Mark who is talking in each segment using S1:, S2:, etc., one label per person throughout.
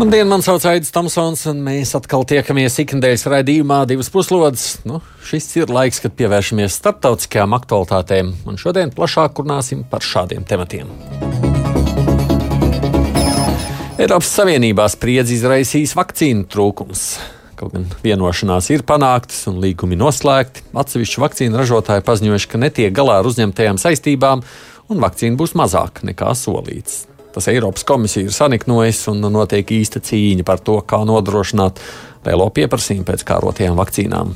S1: Labdien, man sauc Aits Tomsons, un mēs atkal tiekamies ikdienas raidījumā divas puslodes. Nu, šis ir laiks, kad pievēršamies starptautiskajām aktualitātēm, un šodien plašāk runāsim par šādiem tematiem. Eiropas Savienībā spriedzi izraisīs vakcīnu trūkums. Kaut gan vienošanās ir panāktas un līgumi noslēgti, atsevišķu vakcīnu ražotāji paziņojuši, ka netiek galā ar uzņemtajām saistībām, un vakcīna būs mazāka nekā solīts. Tas Eiropas komisija ir saniknojis un notiek īsta cīņa par to, kā nodrošināt lielo pieprasījumu pēc kārotajām vakcīnām.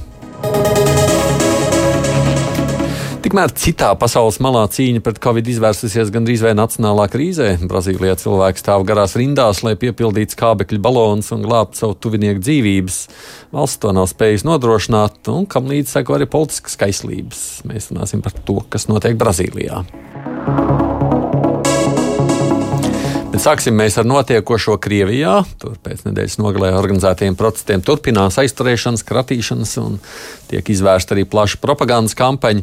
S1: Tikmēr citā pasaules malā cīņa pret covid izvērsusies gandrīz vai nacionālā krīzē. Brazīlijā cilvēki stāv garās rindās, lai piepildītu skābekļa balonus un glābtu savu tuvinieku dzīvības. Valsts to nav spējusi nodrošināt, un kam līdzi seko arī politiskas kaislības. Mēs runāsim par to, kas notiek Brazīlijā. Bet sāksim mēs ar notiekošo Krievijā. Tur pēc nedēļas nogalē organizētiem protestiem turpinās aizturēšanas, kratīšanas un tiek izvērsta arī plaša propagandas kampaņa.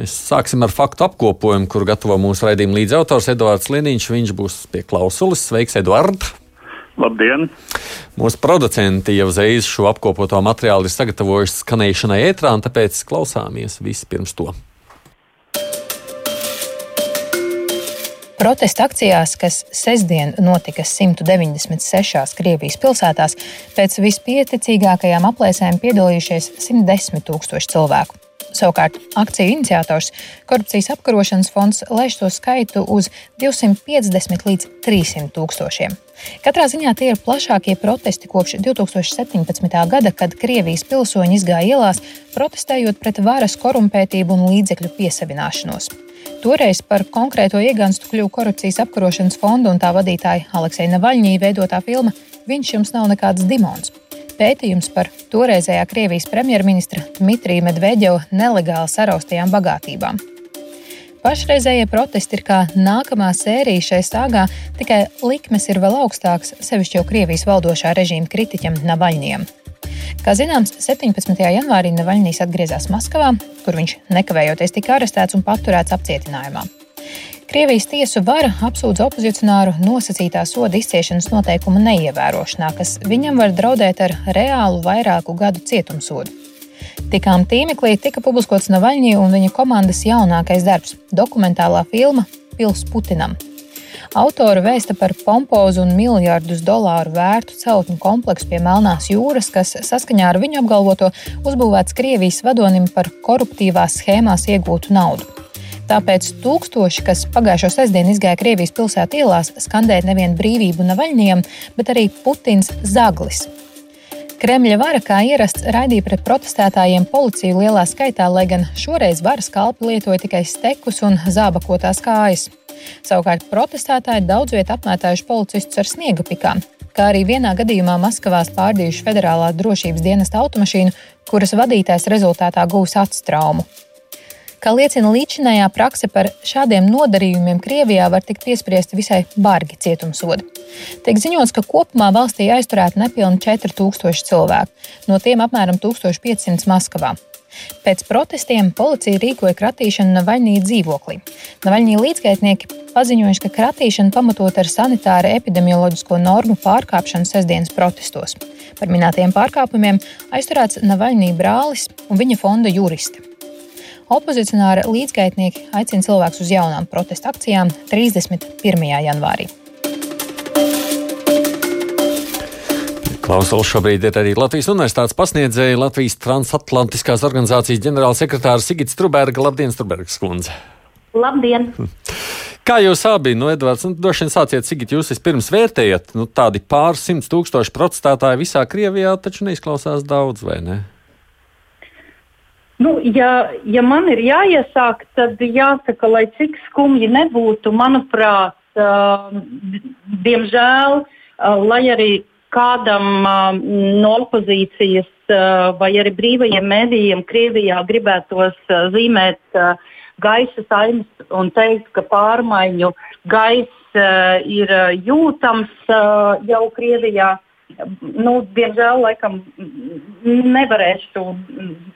S1: Mēs sāksim ar faktu apkopojumu, kur gatavo mūsu raidījuma līdzautors Edvards Liniņš. Viņš būs pie klausulas. Sveiks, Edvard!
S2: Labdien!
S1: Mūsu producenti jau uzreiz šo apkopoto materiālu ir sagatavojuši skanēšanai ētrā, un tāpēc klausāmies vispirms to.
S3: Protesta akcijās, kas sestdien notika 196 Krievijas pilsētās, pēc vispieticīgākajām aplēsēm piedalījušies 110 tūkstoši cilvēku. Savukārt akciju iniciators Korupcijas apkarošanas fonds lēš to skaitu uz 250 līdz 300 tūkstošiem. Katrā ziņā tie ir plašākie protesti kopš 2017. gada, kad Krievijas pilsoņi izgāja ielās, protestējot pret varas korumpētību un līdzekļu piesavināšanos. Toreiz par konkrēto ieganstu kļuva korupcijas apkarošanas fonda un tā vadītāja Alekseja Navaļņī veidotā filma Viņš jums nav nekāds dimons. Pētījums par toreizējā Krievijas premjerministra Dmitrija Medvedeva nelegāli saraustajām bagātībām. Pašreizējie protesti ir kā nākamā sērija šai sāgā, tikai likmes ir vēl augstākas, sevišķi jau Krievijas valdošā režīma kritiķam Navaļņiem. Kā zināms, 17. janvārī Navaļnīs atgriezās Maskavā, kur viņš nekavējoties tika arestēts un paturēts apcietinājumā. Krievijas tiesu vara apsūdz opozicionāru nosacītā soda izciešanas noteikumu neievērošanā, kas viņam var draudēt ar reālu vairāku gadu cietumsodu. Tikām tīmeklī tika publiskots Navaļņī un viņa komandas jaunākais darbs - dokumentālā filma Pils Putinam Autora vēsta par pompozu un miljardus dolāru vērtu celtņu kompleksu pie Melnās jūras, kas saskaņā ar viņu apgalvoto uzbūvēts Krievijas vadonim par koruptīvās schēmās iegūtu naudu. Tāpēc tūkstoši, kas pagājušo sestdienu izgāja Krievijas pilsētu ielās, skandēja nevienu brīvību Navaļņiem, bet arī Putins Zaglis. Kremļa vara, kā ierasts, raidīja pret protestētājiem policiju lielā skaitā, lai gan šoreiz varas kalpi lietoja tikai stekus un zābakotās kājas. Savukārt protestētāji daudz vietā apmētājuši policistus ar sniega pikām, kā arī vienā gadījumā Maskavā pārdījuši federālā drošības dienesta automašīnu, kuras vadītājs rezultātā gūs acu traumu. Kā liecina līdzinājā prakse par šādiem nodarījumiem, Krievijā var tikt piespriesti visai bargi cietumsodi. Tiek ziņots, ka kopumā valstī aizturēti nepilni 4000 cilvēku, no tiem apmēram 1500 Maskavā. Pēc protestiem policija rīkoja kratīšanu Navaļnī dzīvoklī. Navaļnī līdzgaitnieki paziņojuši, ka kratīšana pamatot ar sanitāru epidemioloģisko normu pārkāpšanu sestdienas protestos. Par minētajiem pārkāpumiem aizturēts Navaļnī brālis un viņa fonda juristi. Opozicionāra līdzgaitnieki aicina cilvēkus uz jaunām protesta akcijām 31. janvārī.
S1: Klausos šobrīd ir arī Latvijas Universitātes pasniedzēja Latvijas transatlantiskās organizācijas ģenerālsekretāra Sigita Struberga. Labdien, Strubergas kundze!
S4: Labdien!
S1: Kā jūs abi, nu, Edvards, nu, droši vien sāciet, Sigit, jūs vispirms vērtējat, nu, tādi pāris simts tūkstoši protestētāji visā Krievijā taču neizklausās daudz, vai ne?
S4: Nu, ja, ja man ir jāiesāk, tad jāsaka, lai cik skumji nebūtu, manuprāt, uh, diemžēl, uh, lai arī kādam no opozīcijas vai arī brīvajiem mēdījiem Krievijā gribētos zīmēt gaisa saimes un teikt, ka pārmaiņu gaiss ir jūtams jau Krievijā. Nu, diemžēl, laikam, nevarēšu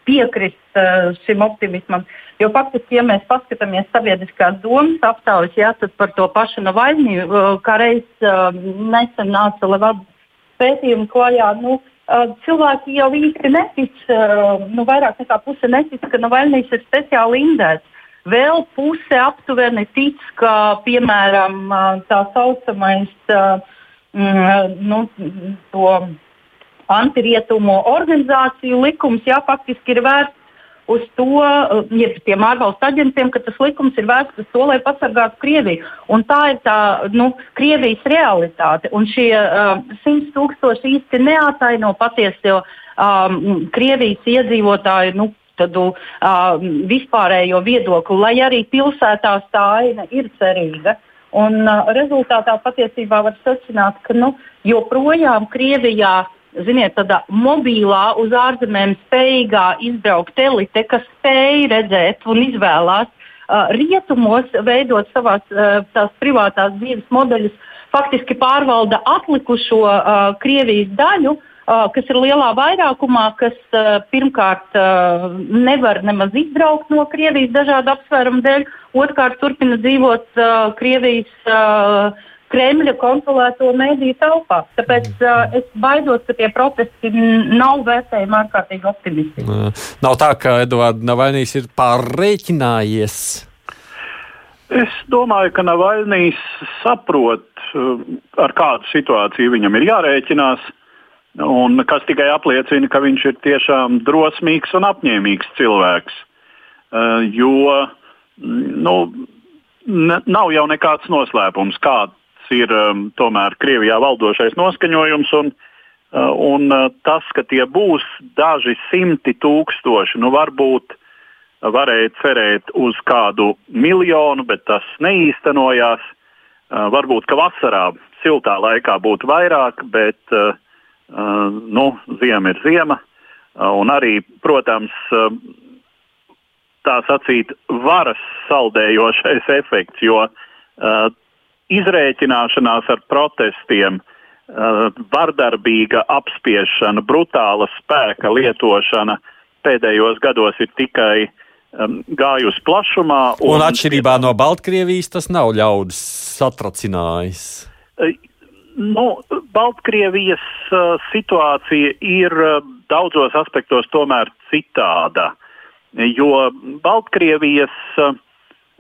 S4: piekrist šim optimismam. Jo faktiski, ja mēs paskatāmies sabiedriskās domas aptaujas, jā, tad par to pašu Navaļņu, kā reiz nesen nāca Levadas pētījumi klajā. Nu, cilvēki jau īsti netic, nu, vairāk nekā puse netic, ka Navaļnijas ir speciāli indēts. Vēl puse aptuveni tic, ka, piemēram, tā saucamais mm, nu, antirietumu organizāciju likums, jā, faktiski ir vērsts uz to, eh, ja tiem ārvalstu aģentiem, ka tas likums ir vērsts uz to, lai pasargātu Krieviju. Un tā ir tā nu, Krievijas realitāte. Un šie uh, simts tūkstoši īsti neataino patieso um, Krievijas iedzīvotāju. Nu, tādu uh, vispārējo viedokli, lai arī pilsētās tā aina ir cerīga. Un, uh, rezultātā patiesībā var secināt, ka nu, joprojām Krievijā ziniet, tādā mobilā, uz ārzemēm spējīgā izbraukt elite, kas spēj redzēt un izvēlās uh, rietumos, veidot savās uh, tās privātās dzīves modeļus, faktiski pārvalda atlikušo uh, Krievijas daļu. Uh, kas ir lielā vairākumā, kas uh, pirmkārt uh, nevar nemaz izbraukt no Krievijas dažādu apsvērumu dēļ, otrkārt turpina dzīvot Krievijas Kremļa kontrolēto mediju telpā. Tāpēc uh, es baidos, ka tie protesti nav vērtējumi ārkārtīgi optimistiski.
S1: Nav tā, ka Edvards Navaļnīs ir pārreķinājies.
S2: Es domāju, ka Navaļnīs saprot, ar kādu situāciju viņam ir jārēķinās, un kas tikai apliecina, ka viņš ir tiešām drosmīgs un apņēmīgs cilvēks. Jo nu, nav jau nekāds noslēpums, kāda ir um, tomēr Krievijā valdošais noskaņojums. Un, uh, un uh, tas, ka tie būs daži simti tūkstoši, nu varbūt varēja cerēt uz kādu miljonu, bet tas neīstenojās. Uh, varbūt, ka vasarā, siltā laikā būtu vairāk, bet uh, uh, nu, ziema ir ziema. Uh, un arī, protams, uh, tā sacīt, varas saldējošais efekts, jo uh, izrēķināšanās ar protestiem, uh, vardarbīga apspiešana, brutāla spēka lietošana pēdējos gados ir tikai gājusi plašumā.
S1: Un, un atšķirībā no Baltkrievijas tas nav ļaudis satracinājis.
S2: Uh, nu, Baltkrievijas uh, situācija ir uh, daudzos aspektos tomēr citāda, jo Baltkrievijas uh,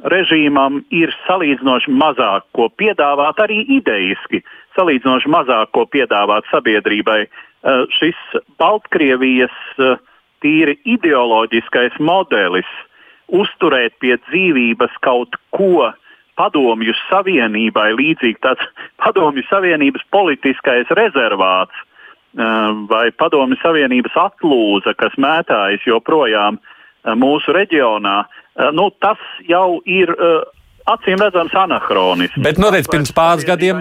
S2: režīmam ir salīdzinoši mazāk ko piedāvāt, arī ideiski salīdzinoši mazāk ko piedāvāt sabiedrībai. Uh, šis Baltkrievijas uh, tīri ideoloģiskais modelis uzturēt pie dzīvības kaut ko padomju savienībai, līdzīgi tāds padomju savienības politiskais rezervāts uh, vai padomju savienības atlūza, kas mētājas joprojām mūsu reģionā, Eh, nu, tas jau ir uh, acīm redzams anahronisms.
S1: Bet, nu, redz, pirms pāris gadiem,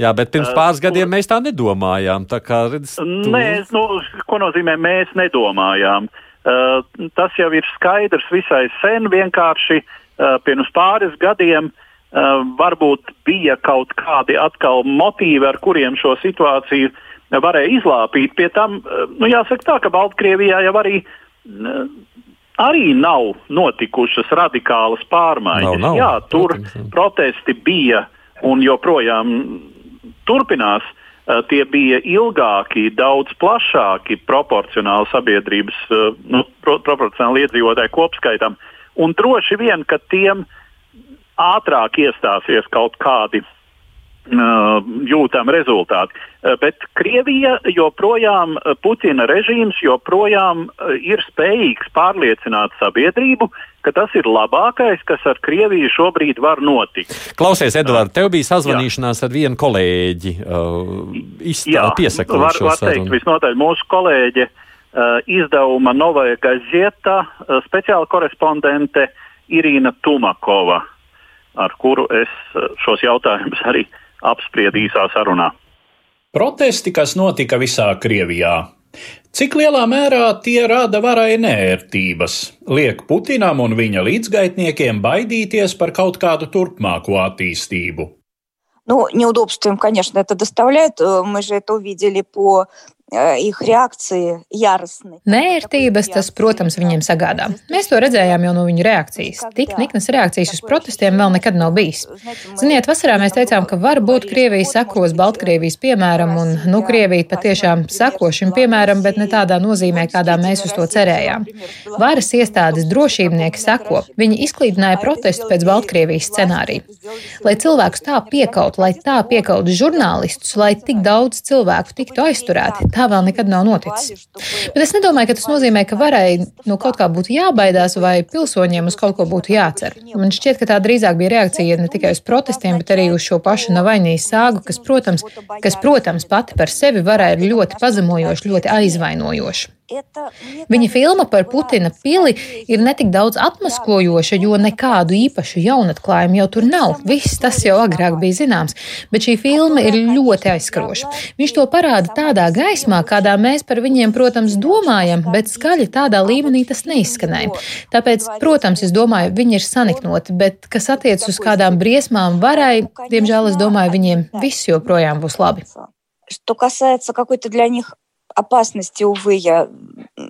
S1: jā, bet pirms eh, pāris uh, gadiem mēs tā nedomājām. Tā kā, redz, tu...
S2: Mēs, nu, ko nozīmē mēs nedomājām? Uh, tas jau ir skaidrs visai sen. Vienkārši uh, pirms pāris gadiem uh, varbūt bija kaut kādi atkal motīvi, ar kuriem šo situāciju varēja izlāpīt. Pie tam, uh, nu, jāsaka tā, ka Baltkrievijā jau arī uh, arī nav notikušas radikālas pārmaiņas.
S1: Nav, nav.
S2: Jā, tur Protams. protesti bija un joprojām turpinās. Eh, tie bija ilgāki, daudz plašāki, proporcionāli sabiedrības, eh, nu, pro, proporcionāli iedzīvotāju kopskaitam. Un droši vien, ka tiem ātrāk iestāsies kaut kādi uh, Uh, jūtami rezultāti. Uh, bet Krievija joprojām, uh, Putina režīms joprojām ir spējīgs pārliecināt sabiedrību, ka tas ir labākais, kas ar Krieviju šobrīd var notikt.
S1: Klausies, Edvards, tev bija sazvanīšanās jā. ar vienu kolēģi. Uh, Piesakot
S2: var, var teikt, visnotaļ mūsu kolēģe uh, izdevuma Novaja Gazeta uh, speciāla korespondente Irīna Tumakova, ar kuru es šos jautājumus arī apspried īsā sarunā.
S5: Protesti, kas notika visā Krievijā, Cik lielā mērā tie rada varai nērtības, liek Putinam un viņa līdzgaitniekiem baidīties par kaut kādu turpmāko attīstību?
S6: Ну, неудобств им, конечно, это доставляет. Мы же это увидели по их reakcija яростны.
S3: Nērtības tas, protams, viņiem sagādā. Mēs to redzējām jau no viņu reakcijas. Tik niknas reakcijas uz protestiem vēl nekad nav bijis. Ziniet, vasarā mēs teicām, ka varbūt Krievija sekos Baltkrievijas piemēram, un nu Krievija patiešām seko šim piemēram, bet ne tādā nozīmē, kādā mēs uz to cerējām. Varas iestādes drošībnieki seko. Viņi izklīdināja protestu pēc Baltkrievijas scenārija. Lai cilvēkus tā piekaut, lai tā piekautu žurnālistus, lai tik daudz cilvēku tiktu aizturēti, tā vēl nekad nav noticis. Bet es nedomāju, ka tas nozīmē, ka varai no kaut kā būtu jābaidās vai pilsoņiem uz kaut ko būtu jācer. Man šķiet, ka tā drīzāk bija reakcija ne tikai uz protestiem, bet arī uz šo pašu Navainijas sāgu, kas, protams, kas, protams pati par sevi ir ļoti pazemojoša, ļoti aizvainojoša. Viņa filma par Putina pili ir netik daudz atmaskojoša, jo nekādu īpašu jaunatklājumu jau tur nav. Viss tas jau agrāk bija zināms, bet šī filma ir ļoti aizskaroša. Viņš to parāda tādā gaismā, kādā mēs par viņiem, protams, domājam, bet skaļi tādā līmenī tas neizskanēja. Tāpēc, protams, es domāju, viņi ir saniknoti, bet kas attiecas uz kādām briesmām varai, diemžēl es domāju, viņiem viss joprojām būs labi.
S6: Что касается какой-то для них опасности, увы, я,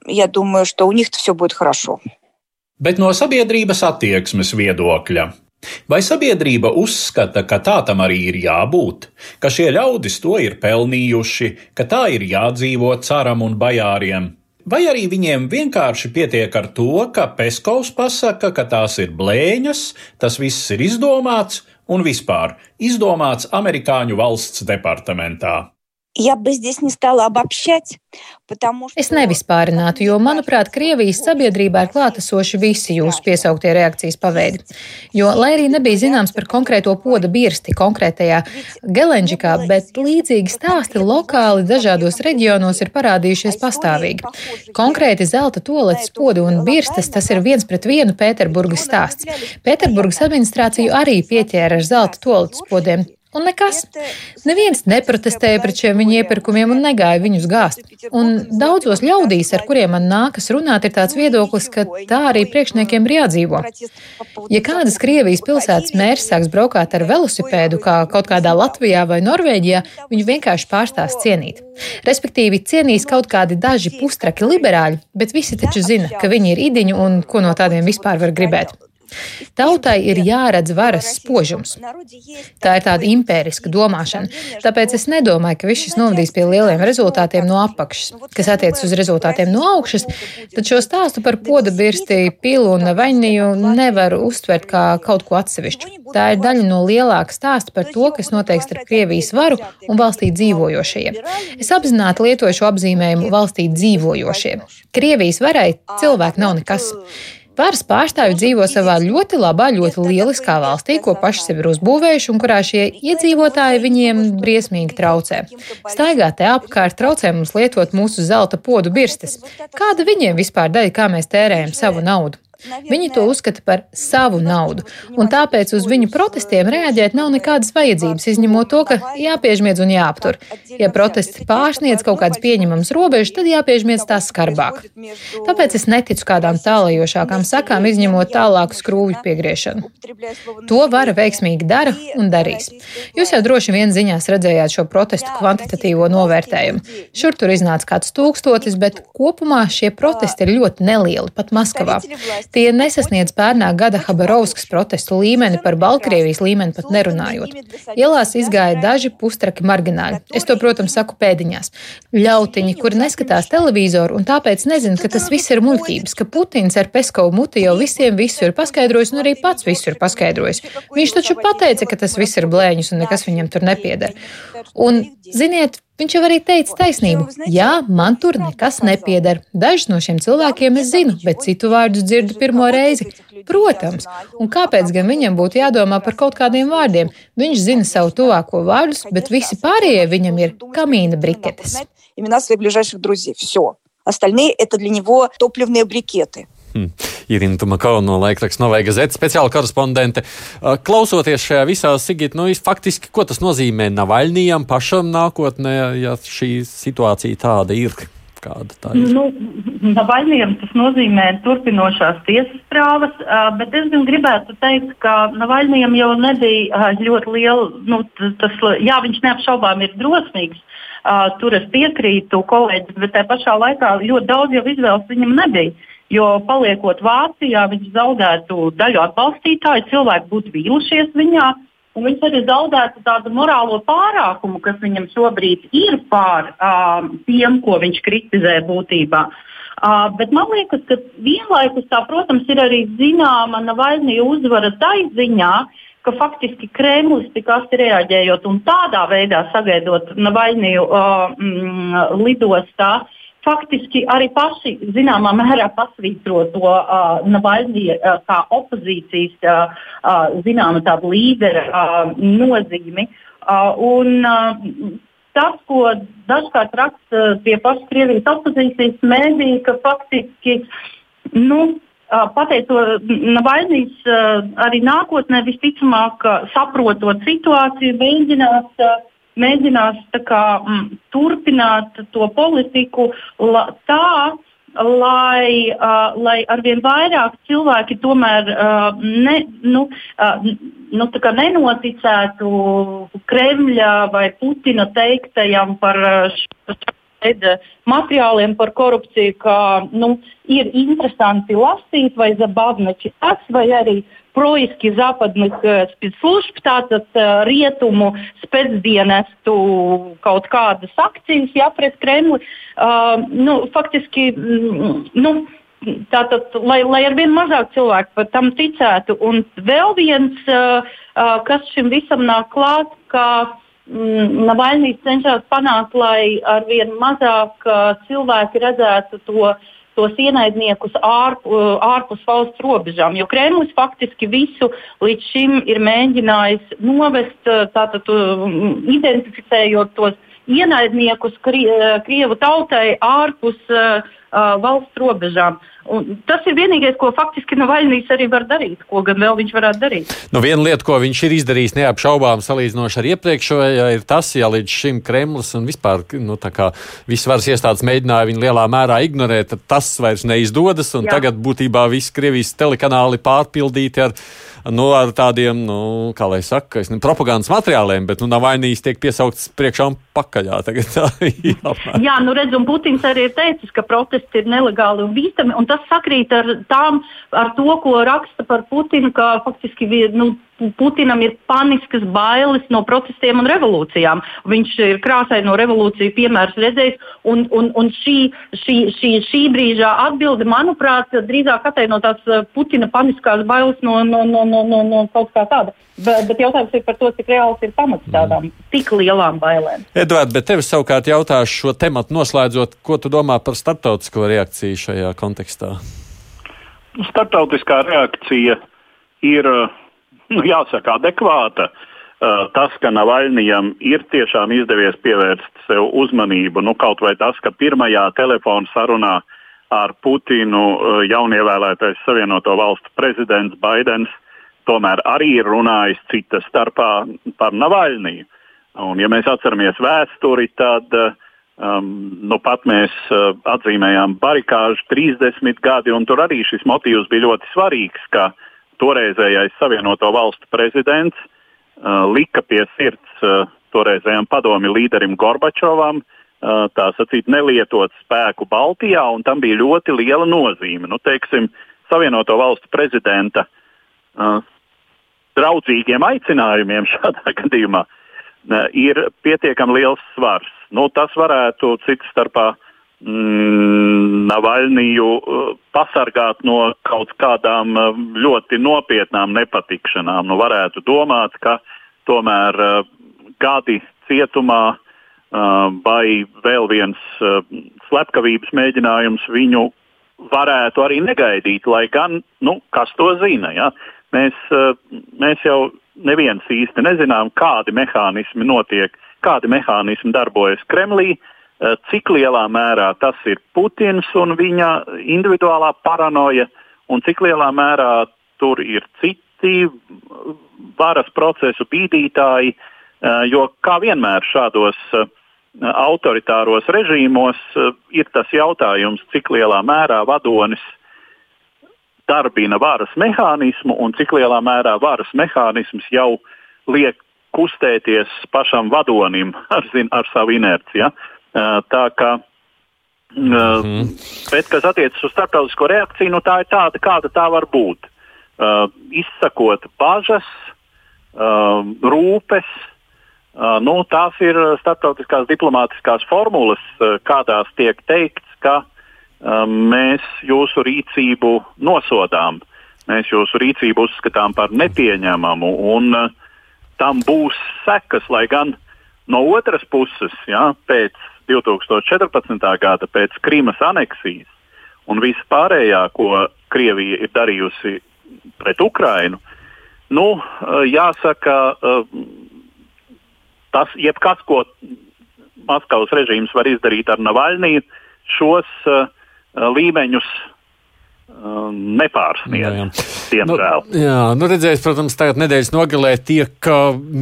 S6: я думаю, что у них все будет хорошо.
S5: Bet no sabiedrības attieksmes viedokļa. Vai sabiedrība uzskata, ka tā tam arī ir jābūt, ka šie ļaudis to ir pelnījuši, ka tā ir jādzīvo caram un bajāriem? Vai arī viņiem vienkārši pietiek ar to, ka Peskovs pasaka, ka tās ir blēņas, tas viss ir izdomāts un vispār izdomāts amerikāņu valsts departamentā?
S6: Я бы здесь не стала обобщать, потому что...
S3: Es nevispārinātu, jo, manuprāt, Krievijas sabiedrībā ir klātesoši visi jūsu piesauktie reakcijas paveidi. Jo, lai arī nebija zināms par konkrēto poda birsti konkrētajā Gelenģikā, bet līdzīgi stāsti lokāli dažādos reģionos ir parādījušies pastāvīgi. Konkrēti zelta toaletes podu un birstes tas ir viens pret vienu Pēterburgas stāsts. Pēterburgas administrāciju arī pieķēra ar zelta toaletes podiem. Un nekas. Neviens neprotestēja pret šiem viņa iepirkumiem un negāja viņus gāzt. Un daudzos ļaudīs, ar kuriem man nākas runāt, ir tāds viedoklis, ka tā arī priekšniekiem ir jādzīvo. Ja kādas Krievijas pilsētas mērs sāks braukāt ar velosipēdu, kā kaut kādā Latvijā vai Norvēģijā, viņu vienkārši pārstās cienīt. Respektīvi, cienīs kaut kādi daži pustraki liberāļi, bet visi taču zina, ka viņi ir idiņi un ko no tādiem vispār var gribēt. Tautai ir jāredz varas spožums. Tā ir tāda impēriska domāšana. Tāpēc es nedomāju, ka viss šis novadīs pie lieliem rezultātiem no apakšas. Kas attiecas uz rezultātiem no augšas, tad šo stāstu par poda birsti, pilu un vainiju nevar uztvert kā kaut ko atsevišķu. Tā ir daļa no lielāka stāsta par to, kas notiek starp Krievijas varu un valstī dzīvojošajiem. Es apzināti lietoju šo apzīmējumu valstī dzīvojošie. Krievijas varai cilvēki nav nekas. Varas pārstāvji dzīvo savā ļoti labā, ļoti lieliskā valstī, ko paši sev ir uzbūvējuši un kurā šie iedzīvotāji viņiem briesmīgi traucē. Staigā te apkārt traucē mums lietot mūsu zelta podu birstes. Kāda viņiem vispār daļa, kā mēs tērējam savu naudu? Viņi to uzskata par savu naudu, un tāpēc uz viņu protestiem reaģēt nav nekādas vajadzības, izņemot to, ka jāpiežmiedz un jāaptur. Ja protesti pārsniedz kaut kādas pieņemamas robežas, tad jāpiežmiedz tās skarbāk. Tāpēc es neticu kādām tālajošākām sakām, izņemot tālāku skrūvju piegriešanu. To vara veiksmīgi dara un darīs. Jūs jau droši vien ziņās redzējāt šo protestu kvantitatīvo novērtējumu. Šur tur iznāca kāds tūkstotis, bet kopumā šie protesti ir ļoti nelieli, pat Maskavā. Tie nesasniedz pērnā gada Habarovskas protestu līmeni, par Baltkrievijas līmeni pat nerunājot. Ielās izgāja daži pustraki margināļi. Es to, protams, saku pēdiņās. Ļautiņi, kuri neskatās televizoru un tāpēc nezina, ka tas viss ir muļķības, ka Putins ar Peskovu muti jau visiem visu ir paskaidrojis un arī pats visu ir paskaidrojis. Viņš taču pateica, ka tas viss ir blēņus un nekas viņam tur nepieder. Un, ziniet, Viņš jau arī teica taisnību. Jā, man tur nekas nepieder. Dažus no šiem cilvēkiem es zinu, bet citu vārdus dzirdu pirmo reizi. Protams, un kāpēc gan viņam būtu jādomā par kaut kādiem vārdiem? Viņš zina savu tuvāko vārdus, bet visi pārējie viņam ir kamīna briketes.
S6: Имена своих ближайших друзей. Все. Остальные это для него топливные брикеты.
S1: Hmm. Irina Tumakova no laikraksta Novai Gazeta speciāla korespondente. Klausoties šajā visā, Sigita, nu, faktiski, ko tas nozīmē Navaļnijam pašam nākotnē, ja šī situācija tāda ir? Kāda tā ir?
S4: Nu, Navaļņiem tas nozīmē turpinošās tiesas prāvas, bet es gan gribētu teikt, ka Navaļņiem jau nebija ļoti liela, nu, tas, jā, viņš neapšaubām ir drosmīgs. Uh, tur es piekrītu kolēģis, bet tajā pašā laikā ļoti daudz jau izvēles viņam nebija. Jo paliekot Vācijā, viņš zaudētu daļu atbalstītāju, cilvēki būtu vīlušies viņā. Un viņš arī zaudētu tādu morālo pārākumu, kas viņam šobrīd ir pār uh, tiem, ko viņš kritizē būtībā. Uh, bet man liekas, ka vienlaikus tā, protams, ir arī zināma Navaļnija uzvara tai ziņā, ka faktiski Kremlis tik asti reaģējot un tādā veidā sagaidot Navaļniju uh, mm, lidostā, faktiski arī paši zināmā mērā pasvītro to uh, Navaļņiju uh, kā opozīcijas uh, uh, zināma tāda līdera uh, nozīmi. Uh, un, uh, Tas, ko dažkārt raksta tie paši Krievijas opozīcijas mēdīji, ka faktiski nu, pateicot Navaļnijas arī nākotnē visticamāk saprotot situāciju, mēģinās, mēģinās kā, m, turpināt to politiku la, tā, lai, uh, lai arvien vairāk cilvēki tomēr uh, ne, nu, uh, nu, nenoticētu Kremļa vai Putina teiktajam par veida materiāliem par korupciju, ka nu, ir interesanti lasīt, vai zabavni čitāt, vai arī proiski zapadных spецслужб, tātad rietumu spēcdienestu kaut kādas akcijas, jā, pret Kremli. Uh, nu, faktiski, nu, Tātad, lai, lai ar vien mazāk cilvēku tam ticētu, un vēl viens, uh, uh, kas šim visam nāk klāt, ka Mm, Navaļnijas cenšas panākt, lai arvien mazāk uh, cilvēki redzētu to, tos ienaidniekus ārp, uh, ārpus valsts robežām. Jo Kremlis faktiski visu līdz šim ir mēģinājis novest, uh, tātad identificējot tos ienaidniekus Krievu tautai ārpus uh, valsts robežām. Un tas ir vienīgais, ko faktiski Navaļnijas arī var darīt, ko gan vēl viņš varētu darīt.
S1: Nu, viena lieta, ko viņš ir izdarījis neapšaubām salīdzinoši ar iepriekšējo, ir tas, ja līdz šim Kremlis un vispār nu, visas varas iestādes mēģināja viņu lielā mērā ignorēt, tad tas vairs neizdodas. Tagad būtībā viss Krievijas telekanāli pārpildīti ar nu, ar tādiem, nu, kā lai saka, ne, propagandas materiāliem, bet nu, Navainīs tiek piesaukts priekšā un pakaļā. Tagad, tā,
S4: jā, jā, nu redz, un Putins arī ir teicis, ka protesti ir nelegāli un bīstami, un tas sakrīt ar, tām, ar to, ko raksta par Putinu, ka faktiski nu, Putinam ir paniskas bailes no protestiem un revolūcijām. Viņš ir krāsaino revolūciju piemērs redzējis, un, un, un šī, šī, šī, šī brīža atbilde, manuprāt, drīzāk ataino tās eh, Putina paniskās bailes no, no, no, no, no, no kaut kā tāda. Bet, bet jautājums ir par to, cik reāls ir pamats tādām mm. tik lielām bailēm.
S1: Edvards, bet tev savukārt jautāšu šo tematu noslēdzot, ko tu domā par starptautisko reakciju šajā kontekstā?
S2: Startautiskā reakcija ir uh, nu, jāsaka, adekvāta. Uh, tas, ka Navaļnijam ir tiešām izdevies pievērst sev uzmanību, nu, kaut vai tas, ka pirmajā telefona sarunā ar Putinu uh, jaunievēlētais Savienoto Valstu prezidents Baidens tomēr arī ir runājis cita starpā par Navaļniju. Un, ja mēs atceramies vēsturi, tad uh, um, nu pat mēs uh, atzīmējām barikāžu 30 gadi, un tur arī šis motīvs bija ļoti svarīgs, ka uh, toreizējais Savienoto Valstu prezidents uh, lika pie sirds uh, toreizējam padomi līderim Gorbačovam, uh, tā sacīt, nelietot spēku Baltijā, un tam bija ļoti liela nozīme. Nu, teiksim, Savienoto Valstu prezidenta uh, draudzīgiem aicinājumiem šādā gadījumā uh, ir pietiekami liels svars. Nu, tas varētu citu starpā mm, Navaļniju uh, pasargāt no kaut kādām uh, ļoti nopietnām nepatikšanām. Nu, varētu domāt, ka tomēr uh, gadi cietumā vai vēl viens slepkavības mēģinājums viņu varētu arī negaidīt, lai gan, nu, kas to zina. Ja? Mēs, mēs jau neviens īsti nezinām, kādi mehānismi notiek, kādi mehānismi darbojas Kremlī. Uh, Eh, cik lielā mērā tas ir Putins un viņa individuālā paranoja, un cik lielā mērā tur ir citi varas procesu bīdītāji. Eh, jo kā vienmēr šādos, eh, autoritāros režīmos ir tas jautājums, cik lielā mērā vadonis darbina varas mehānismu un cik lielā mērā varas mehānisms jau liek kustēties pašam vadonim ar, zin, ar savu inerciju. Ja? Tā kā -hmm. Bet, kas attiecas uz starptautisko reakciju, nu, tā ir tāda, kāda tā var būt. Uh, izsakot bažas, uh, rūpes, uh, nu, tās ir starptautiskās diplomātiskās formulas, uh, kādās tiek teikts, ka uh, mēs jūsu rīcību nosodām, mēs jūsu rīcību uzskatām par nepieņemamu, un uh, tam būs sekas, lai gan no otras puses, jā, pēc 2014. gada pēc Krīmas aneksijas un viss pārējā, ko Krievija ir darījusi pret Ukrainu, nu, eh, jāsaka, eh, tas jebkas, ko Maskavas režīms var izdarīt ar Navaļniju, šos uh, līmeņus nepārsniedz. Diemžēl.
S1: Nu, jā, nu redzēs, protams, tagad nedēļas nogalē tiek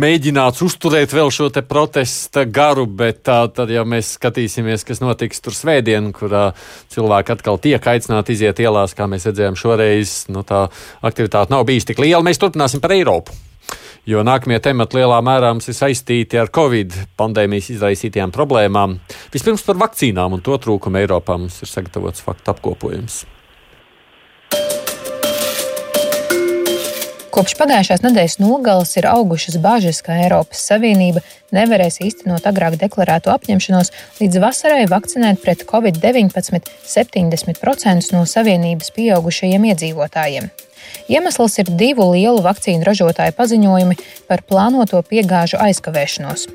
S1: mēģināts uzturēt vēl šo te protesta garu, bet tā, tad, ja mēs skatīsimies, kas notiks tur svētdien, kurā cilvēki atkal tiek aicināti iziet ielās, kā mēs redzējām šoreiz, nu tā aktivitāte nav bijusi tik liela. Mēs turpināsim par Eiropu. Jo nākamie temati lielā mērā mums ir saistīti ar Covid pandēmijas izraisītajām problēmām. Vispirms par vakcīnām un to trūkumu Eiropā mums ir sagatavots faktu apkopojums.
S3: Kopš pagājušās nedēļas nogales ir augušas bažas, ka Eiropas Savienība nevarēs īstenot agrāk deklarēto apņemšanos līdz vasarai vakcinēt pret covid-19 70% no Savienības pieaugušajiem iedzīvotājiem. Iemesls ir divu lielu vakcīnu ražotāju paziņojumi par plānoto piegāžu aizkavēšanos.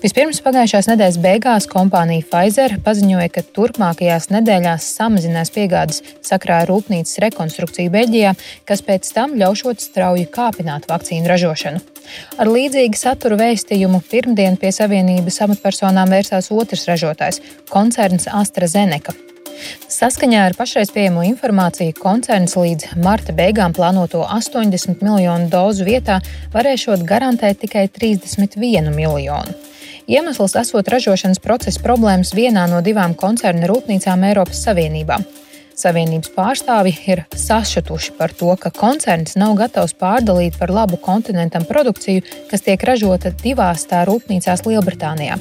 S3: Vispirms pagājušās nedēļas beigās kompānija Pfizer paziņoja, ka turpmākajās nedēļās samazinās piegādes sakrā ar rūpnīcas rekonstrukciju Beļģijā, kas pēc tam ļaušot strauji kāpināt vakcīnu ražošanu. Ar līdzīgu saturu vēstījumu pirmdien pie Savienības amatpersonām vērsās otrs ražotājs - koncerns AstraZeneca. Saskaņā ar pašreiz pieejamo informāciju koncerns līdz marta beigām plānoto 80 miljonu dozu vietā varēšot garantēt tikai 31 miljonu. Iemesls esot ražošanas procesa problēmas vienā no divām koncerna rūpnīcām Eiropas Savienībā. Savienības pārstāvji ir sašutuši par to, ka koncerns nav gatavs pārdalīt par labu kontinentam produkciju, kas tiek ražota divās tā rūpnīcās Lielbritānijā.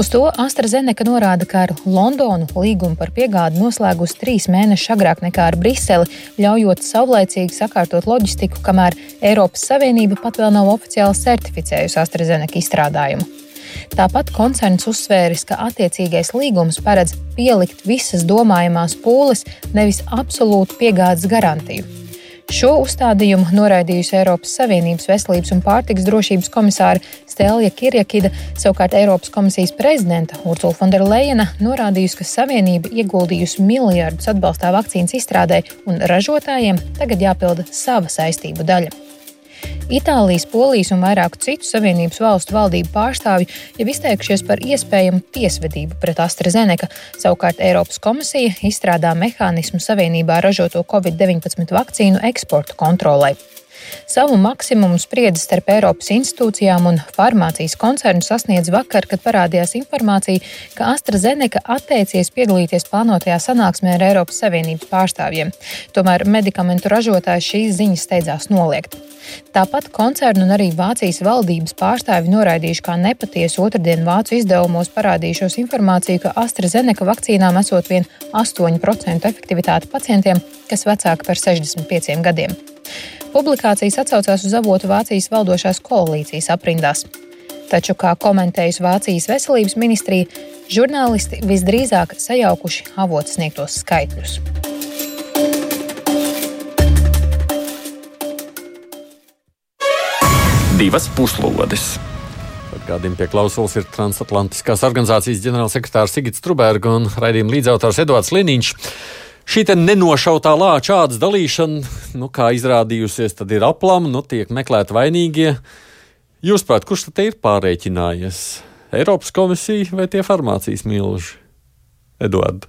S3: Uz to AstraZeneca norāda, ka ar Londonu līgumu par piegādi noslēgus trīs mēnešus agrāk nekā ar Briseli, ļaujot savlaicīgi sakārtot loģistiku, kamēr Eiropas Savienība pat vēl nav oficiāli certificējusi AstraZeneca izstrādājumu. Tāpat koncerns uzsvēris, ka attiecīgais līgums paredz pielikt visas domājamās pūles, nevis absolūtu piegādes garantiju. Šo uzstādījumu noraidījusi Eiropas Savienības veselības un pārtiks drošības komisāra Stēlja Kirjakida, savukārt Eiropas komisijas prezidenta Ursula Fonderleina norādījusi, ka Savienība ieguldījusi miljardus atbalstā vakcīnas izstrādē un ražotājiem tagad jāpilda sava saistību daļa. Itālijas, Polijas un vairāku citu Savienības valstu valdību pārstāvji jau izteikušies par iespējamu tiesvedību pret AstraZeneca. Savukārt Eiropas komisija izstrādā mehānismu Savienībā ražoto Covid-19 vakcīnu eksporta kontrolai. Savu maksimumu spriedzi starp Eiropas institūcijām un farmācijas koncernu sasniedz vakar, kad parādījās informācija, ka AstraZeneca atteicies piedalīties plānotajā sanāksmē ar Eiropas Savienības pārstāvjiem. Tomēr medikamentu ražotājs šīs ziņas steidzās noliegt. Tāpat koncernu un arī Vācijas valdības pārstāvi noraidījuši kā nepatiesu otrdien Vācu izdevumos parādījušos informāciju, ka AstraZeneca vakcīnām esot vien 8% efektivitāte pacientiem, kas vecāki par 65 gadiem. Publikācijas atsaucās uz avotu Vācijas valdošās koalīcijas aprindās. Taču, kā komentējusi Vācijas veselības ministrija, žurnālisti visdrīzāk sajaukuši avotu sniegtos skaitļus.
S7: Divas puslodes.
S1: Atgādījumi pie klausulas ir Transatlantiskās organizācijas ģenerālsekretārs Sigits Truberga un raidījuma līdzautors Edvards Liniņš. Šī nenošautā lāča ādas dalīšana, nu, kā izrādījusies, ir aplama, nu, tiek meklēti vainīgie. Jūs prāt, kurš tad ir pārreķinājies? Eiropas komisija vai tie farmācijas milži? Eduards.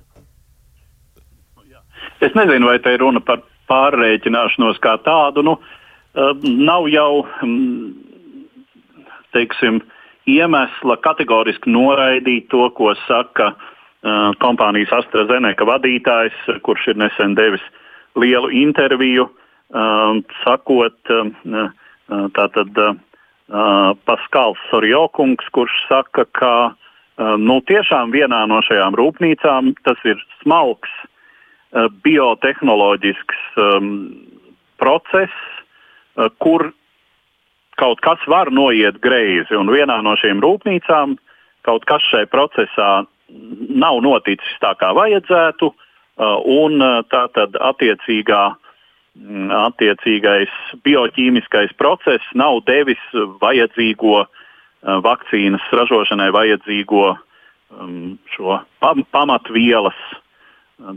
S2: Es nezinu, vai te ir runa par pārreķināšanos kā tādu. Nu, uh, nav jau, um, teiksim, iemesla kategoriski noraidīt to, ko saka uh, kompānijas AstraZeneca vadītājs, kurš ir nesen devis lielu interviju, uh, sakot, uh, tātad Paskals Sorjokungs, kurš saka, ka nu, tiešām vienā no šajām rūpnīcām tas ir smalks biotehnoloģisks process, kur kaut kas var noiet greizi. Un vienā no šīm rūpnīcām kaut kas šajā procesā nav noticis tā, kā vajadzētu, uh, un uh, tā tad attiecīgā, mm, attiecīgais bioķīmiskais process nav devis vajadzīgo uh, vakcīnas ražošanai vajadzīgo um, šo pamatvielas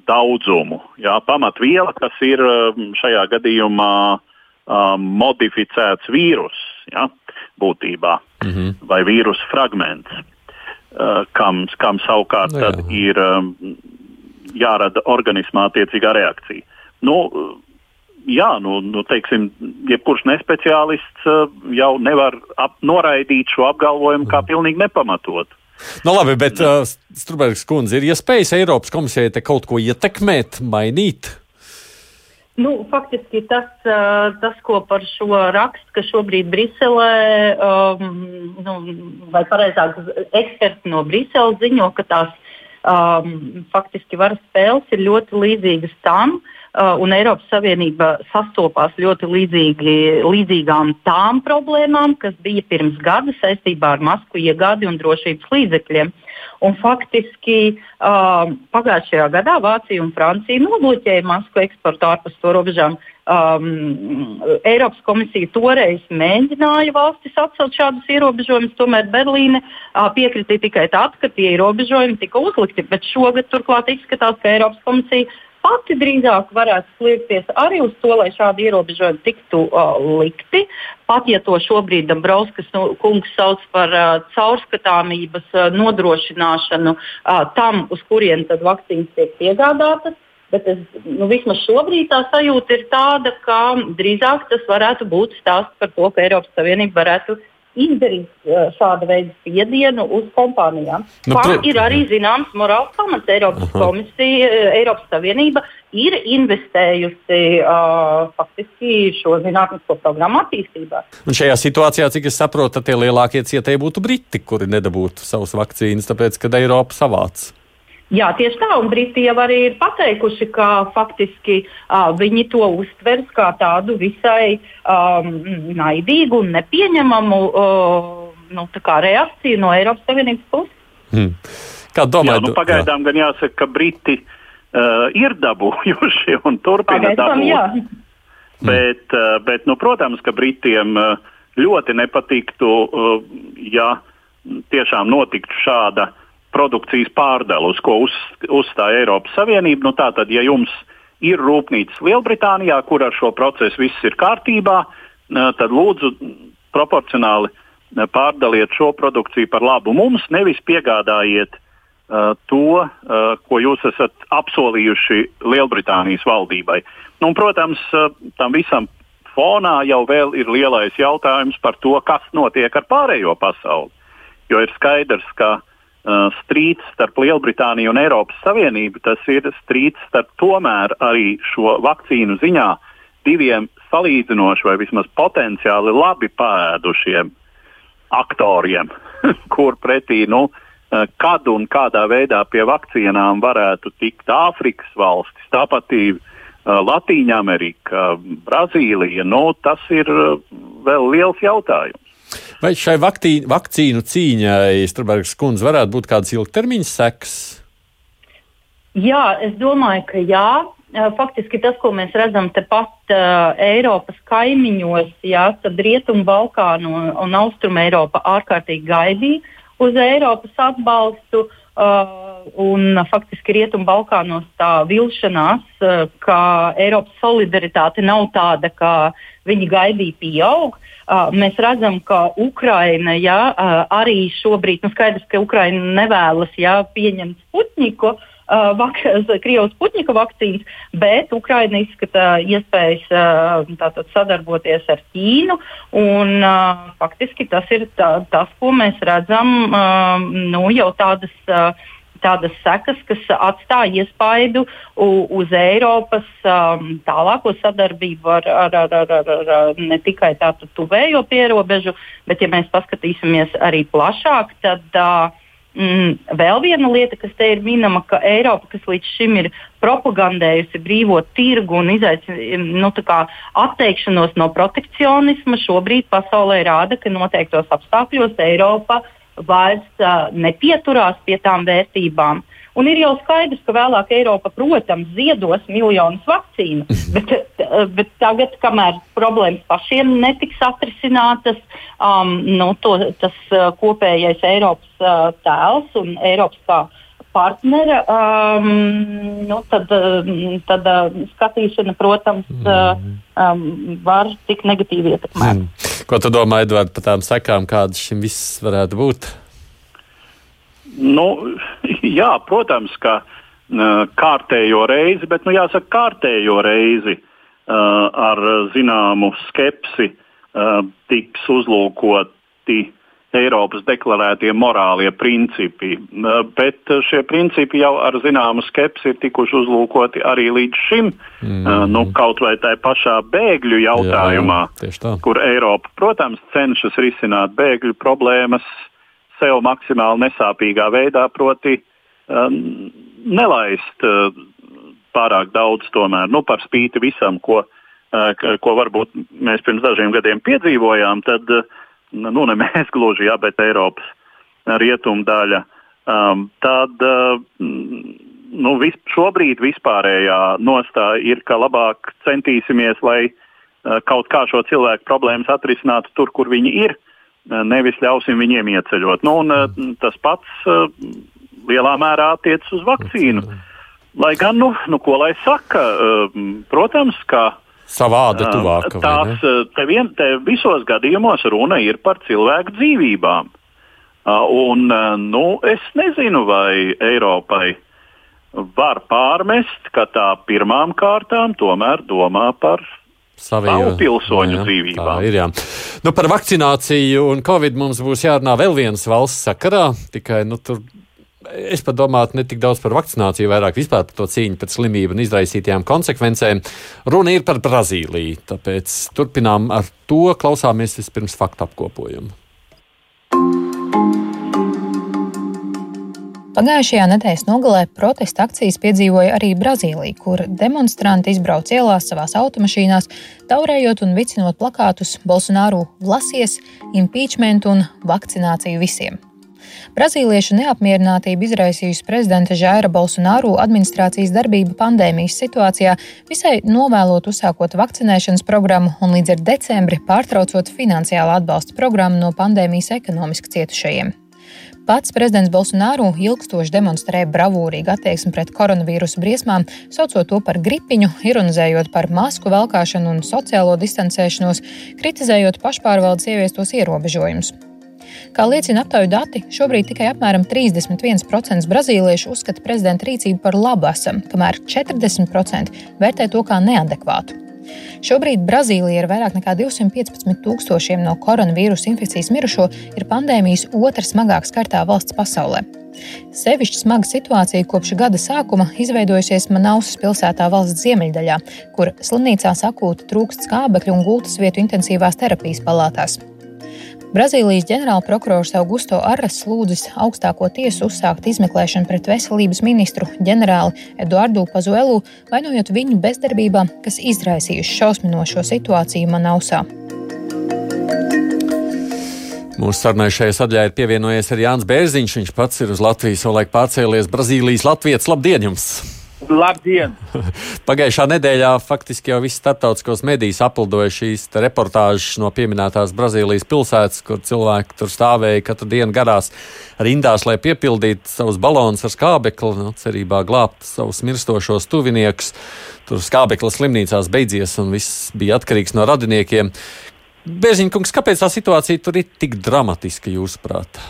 S2: daudzumu. Jā, pamatviela, kas ir um, šajā gadījumā um, modificēts vīrus, ja, būtībā, mm -hmm. vai vīrusu fragments, kam, kam savukārt no, nu jā. ir um, jārada organismā attiecīgā reakcija. Nu, jā, nu, nu, teiksim, jebkurš nespeciālists jau nevar ap, noraidīt šo apgalvojumu kā mhm. pilnīgi nepamatotu.
S1: Nu, labi, bet uh, Strunbergs kundze ir iespējas Eiropas komisijai te kaut ko ietekmēt, mainīt?
S4: Nu, faktiski tas, tas, ko par šo rakstu, ka šobrīd Briselē, um, nu, vai pareizāk, eksperti no Briseles ziņo, ka tās um, faktiski varas spēles ir ļoti līdzīgas tam, uh, un Eiropas Savienība sastopās ļoti līdzīgi, līdzīgām tām problēmām, kas bija pirms gada saistībā ar masku iegādi un drošības līdzekļiem. Uh, Un faktiski uh, pagājušajā gadā Vācija un Francija nobloķēja masku eksportu ārpus to robežām. Um, Eiropas komisija toreiz mēģināja valstis atcelt šādus ierobežojumus, tomēr Berlīne uh, piekritīja tikai tad, kad tie ierobežojumi tika uzlikti. Bet šogad turklāt izskatās, ka Eiropas komisija pati drīzāk varētu sliekties arī uz to, lai šādi ierobežojumi tiktu uh, likti. Pat ja to šobrīd Dabrauskas nu, kungs sauc par uh, caurskatāmības uh, nodrošināšanu uh, tam, uz kurien tad vakcīnas tiek piegādātas. Bet es, nu, vismaz šobrīd tā sajūta ir tāda, ka drīzāk tas varētu būt stāsts par to, ka Eiropas Savienība varētu izdarīt uh, šāda veida spiedienu uz kompānijām. Nu, Kā pro... ir arī zināms morāls pamats Eiropas Aha. komisija, uh, Eiropas Savienība ir investējusi uh, faktiski šo zinātnisko programmu attīstībā.
S1: Un šajā situācijā, cik es saprotu, tie lielākie cietēji būtu Briti, kuri nedabūtu savus vakcīnas, tāpēc, ka Eiropa savāc.
S4: Jā, tieši tā, un Briti jau arī ir pateikuši, ka faktiski uh, viņi to uztvers kā tādu visai um, naidīgu un nepieņemamu uh, nu, reakciju no Eiropas Savienības puses. Hmm.
S1: Kā domājat?
S2: Jā, nu, pagaidām jā. gan jāsaka, ka Briti uh, ir dabūjuši un turpina
S4: pagaidām, dabūt. Jā.
S2: Bet, uh, bet nu, protams, ka Britiem uh, ļoti nepatiktu, uh, ja tiešām notiktu šāda uh, produkcijas pārdala, uz ko uz, uzstāja Eiropas Savienība. Nu, tātad, ja jums ir rūpnīca Lielbritānijā, kur ar šo procesu viss ir kārtībā, tad lūdzu proporcionāli pārdaliet šo produkciju par labu mums, nevis piegādājiet uh, to, uh, ko jūs esat apsolījuši Lielbritānijas valdībai. Nu, un, protams, uh, tam visam fonā jau ir lielais jautājums par to, kas notiek ar pārējo pasauli. Jo ir skaidrs, ka Uh, strīds starp Lielbritāniju un Eiropas Savienību. Tas ir strīds starp tomēr arī šo vakcīnu ziņā diviem salīdzinoši vai vismaz potenciāli labi pēdušiem aktoriem, kur pretī nu, uh, kad un kādā veidā pie vakcīnām varētu tikt Āfrikas valstis, tāpat uh, Latīņa Amerika, Brazīlija. Nu, tas ir vēl liels jautājums.
S1: Vai šai vaktī, vakcīnu cīņai, Strunbergs kundze, varētu būt kādas ilgtermiņa sekas?
S4: Jā, es domāju, ka jā. Faktiski tas, ko mēs redzam tepat uh, Eiropas kaimiņos, jā, tad Rietumu Balkānu un, un Austrumu Eiropa ārkārtīgi gaidīja uz Eiropas atbalstu. Uh, un faktiski Rietumu Balkānos tā vilšanās, uh, ka Eiropas solidaritāte nav tāda, kā viņi gaidīja, pieaug. Uh, mēs redzam, ka Ukraina ja, uh, arī šobrīd, nu skaidrs, ka Ukraina nevēlas ja, pieņemt Sputniku, vak Krievijas puķņika vakcīnas, bet Ukraina izskata iespējas tātad, sadarboties ar Ķīnu. Un, faktiski tas ir tā, tas, ko mēs redzam nu, jau tādas. Tādas sekas, kas atstāja iespaidu uz Eiropas um, tālāko sadarbību ar, ar, ar, ar, ar, ar ne tikai tādu tuvējo pierobežu, bet, ja mēs paskatīsimies arī plašāk, tad uh, mm, vēl viena lieta, kas te ir minama, ka Eiropa, kas līdz šim ir propagandējusi brīvo tirgu un izaicinājumu nu, atteikšanos no protekcionisma, šobrīd pasaulē rāda, ka noteiktos apstākļos Eiropa uh, vairs uh, nepieturās pie tām vērtībām. Un ir jau skaidrs, ka vēlāk Eiropa, protams, ziedos miljonus vakcīnu, bet, bet tagad, kamēr problēmas pašiem netiks atrisinātas, um, nu, to, tas uh, kopējais Eiropas uh, tēls un Eiropas kā partnera, um, nu, tad, tad uh, skatīšana, protams, uh, um, var tik negatīvi ietekmēt. Mm.
S1: Ko tu domā, Edvard, par tām sekām, kādas šim viss varētu būt?
S2: Nu, jā, protams, ka kārtējo reizi, bet nu, jāsaka, kārtējo reizi ar zināmu skepsi tiks uzlūkoti Eiropas deklarētie morālie principi, bet šie principi jau ar zināmu skepsi ir tikuši uzlūkoti arī līdz šim. Mm. Nu, kaut vai tā pašā bēgļu jautājumā, jā, jā, kur Eiropa, protams, cenšas risināt bēgļu problēmas sev maksimāli nesāpīgā veidā, proti um, nelaist uh, pārāk daudz tomēr, nu, par spīti visam, ko, uh, ko varbūt mēs pirms dažiem gadiem piedzīvojām. Tad, uh, nu, ne mēs gluži, jā, bet Eiropas rietumu daļa, um, tad uh, nu, vis, šobrīd vispārējā nostāja ir, ka labāk centīsimies, lai uh, kaut kā šo cilvēku problēmas atrisinātu tur, kur viņi ir, uh, nevis ļausim viņiem ieceļot. Nu, un, uh, tas pats uh, lielā mērā attiecas uz vakcīnu. Lai gan, nu, nu ko lai saka, uh, protams, ka
S1: savāda tuvāka.
S2: Tās te vien, te visos gadījumos runa ir par cilvēku dzīvībām. Un, nu, es nezinu, vai Eiropai var pārmest, ka tā pirmām kārtām tomēr domā par savu pilsoņu jā, dzīvībām.
S1: Ir, jā. Nu, par vakcināciju un covid mums būs jārunā vēl vienas valsts sakarā, tikai nu, tur es pat domātu ne tik daudz par vakcināciju, vairāk vispār par to cīņu pret slimību un izraisītajām konsekvencēm. Runa ir par Brazīliju, tāpēc turpinām ar to, klausāmies vispirms faktu apkopojumu.
S3: Pagājušajā nedēļas nogalē protesta akcijas piedzīvoja arī Brazīlija, kur demonstranti izbrauca ielās savās automašīnās, taurējot un vicinot plakātus Bolsonaro lasies, impeachment un vakcināciju visiem. Brazīliešu neapmierinātību izraisījusi prezidenta Žaira Bolsonaro administrācijas darbība pandēmijas situācijā, visai novēlot uzsākot vakcinēšanas programmu un līdz ar decembri pārtraucot finansiālu atbalsta programmu no pandēmijas ekonomiski cietušajiem. Pats prezidents Bolsonaro ilgstoši demonstrēja bravūrīgu attieksmi pret koronavīrusa briesmām, saucot to par gripiņu, ironizējot par masku velkāšanu un sociālo distancēšanos, kritizējot pašpārvaldes ieviestos ierobežojumus. Kā liecina aptauju dati, šobrīd tikai apmēram 31% brazīliešu uzskata prezidenta rīcību par labu esam, kamēr 40% vērtē to kā neadekvātu. Šobrīd Brazīlija ar vairāk nekā 215 tūkstošiem no koronavīrusa infekcijas mirušo ir pandēmijas otrā smagāk skartā valsts pasaulē. Sevišķi smaga situācija kopš gada sākuma izveidojusies Manausas pilsētā valsts ziemeļdaļā, kur slimnīcās akūti trūkst skābekļu un gultas vietu intensīvās terapijas palātās. Brazīlijas ģenerālprokurors Augusto Arras lūdzis augstāko tiesu uzsākt izmeklēšanu pret veselības ministru ģenerāli Eduardu Pazuelu, vainojot viņu bezdarbībā, kas izraisījuši šausminošo situāciju Manausā.
S1: Mūsu sarunai šajā sadaļā ir pievienojies arī Jānis Bērziņš. Viņš pats ir uz Latvijas, savulaik pārcēlies Brazīlijas Latvijas. Labdien jums!
S8: Labdien!
S1: Pagājušā nedēļā faktiski jau viss starptautiskos medijus aplidoja šīs reportāžas no pieminētās Brazīlijas pilsētas, kur cilvēki tur stāvēja katru dienu garās rindās, lai piepildītu savus balonus ar skābekli, nu, cerībā glābt savus mirstošos tuviniekus. Tur skābeklis slimnīcās beidzies un viss bija atkarīgs no radiniekiem. Bērziņkungs, kāpēc tā situācija tur ir tik dramatiska jūsuprāt?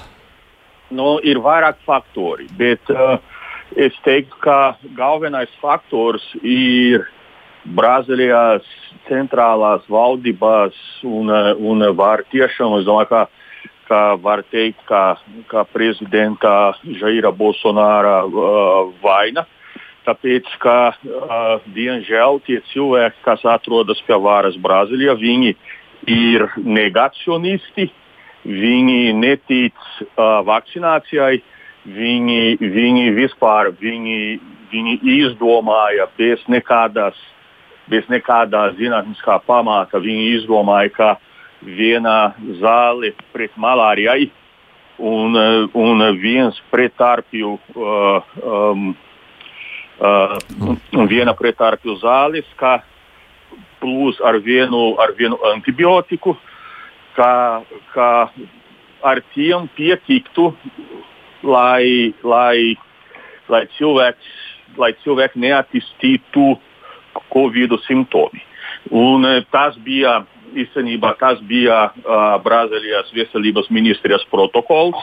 S8: Nu, ir vairāk faktori, bet uh, es teiktu, ka galvenais faktors ir Brazīlijas centrālās valdībās un, un var tiešām, es domāju, ka, ka var teikt, ka, ka prezidenta Jaira Bolsonara uh, vaina. Tāpēc, ka, uh, diemžēl, tie cilvēki, kas atrodas pie varas Brazīlijā, viņi ir negacionisti, viņi netic uh, vakcinācijai, viņi, viņi vispār viņi, viņi izdomāja bez nekādas bez nekādā zinātniskā pamata. Viņi izdomāja, ka viena zāle pret malārijai un, un viens pretārpju. Uh, um, uh, viena pretārpju zāles, kā plus ar vienu, ar vienu antibiotiku, kā, kā ar tiem pietiktu, lai, lai, lai cilvēks, lai cilvēki neattīstītu Covid simptomi. Un e, tas bija īstenībā tas bija uh, Brazīlijas veselības ministrijas protokols.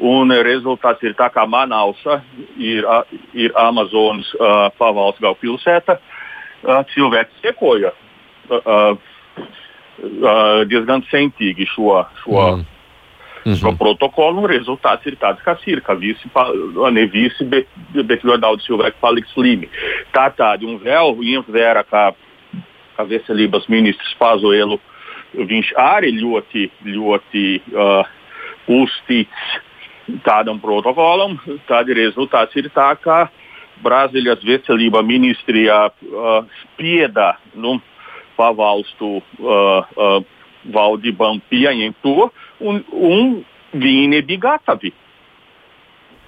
S8: Un rezultāts ir tā, ka Manausa ir, ir Amazonas uh, pavalsts galvaspilsēta. Uh, cilvēki sekoja uh, uh, diezgan centīgi šo, šo mm. Mm -hmm. šo protokolu. Rezultāts ir tāds, kas ir, ka visi, ne visi, bet, bet ļoti daudz cilvēku paliks slimi. Tā tāda un vēl ņemt vērā, ka, ka veselības ministrs Pazuelu, viņš arī ļoti, ļoti uh, uztic tādam protokolam. Tad rezultāts ir tā, ka Brazīlijas veselība ministrijā uh, spieda nu, pavalstu uh, uh, valdībām pieņemt to, un, un viņi nebija gatavi.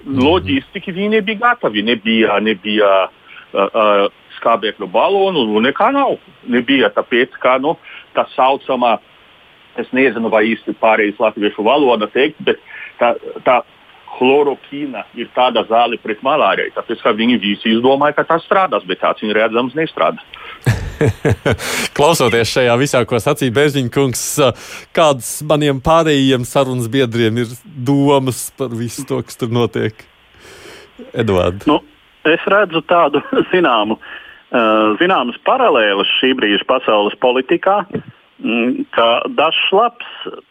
S8: Loģistiski viņi nebija gatavi. Nebija, nebija uh, uh, skābekļu balonu, nu nekā nav. Nebija tāpēc, ka nu, tā saucamā, es nezinu, vai īsti pārējais latviešu valoda teikt, bet tā, tā chlorokīna ir tāda zāle pret malāriju. Tāpēc, viņi visi izdomāja, ka tas strādās, bet tāds viņa redzams nestrādā.
S1: Klausoties šajā visā, ko sacīja Bērziņa kungs, kādas maniem pārējiem sarunas biedriem ir domas par visu to, kas tur notiek? Edvards.
S2: Nu, es redzu tādu zināmu, zināmas paralēlas šī brīža pasaules politikā. Mm, ka dažs labs,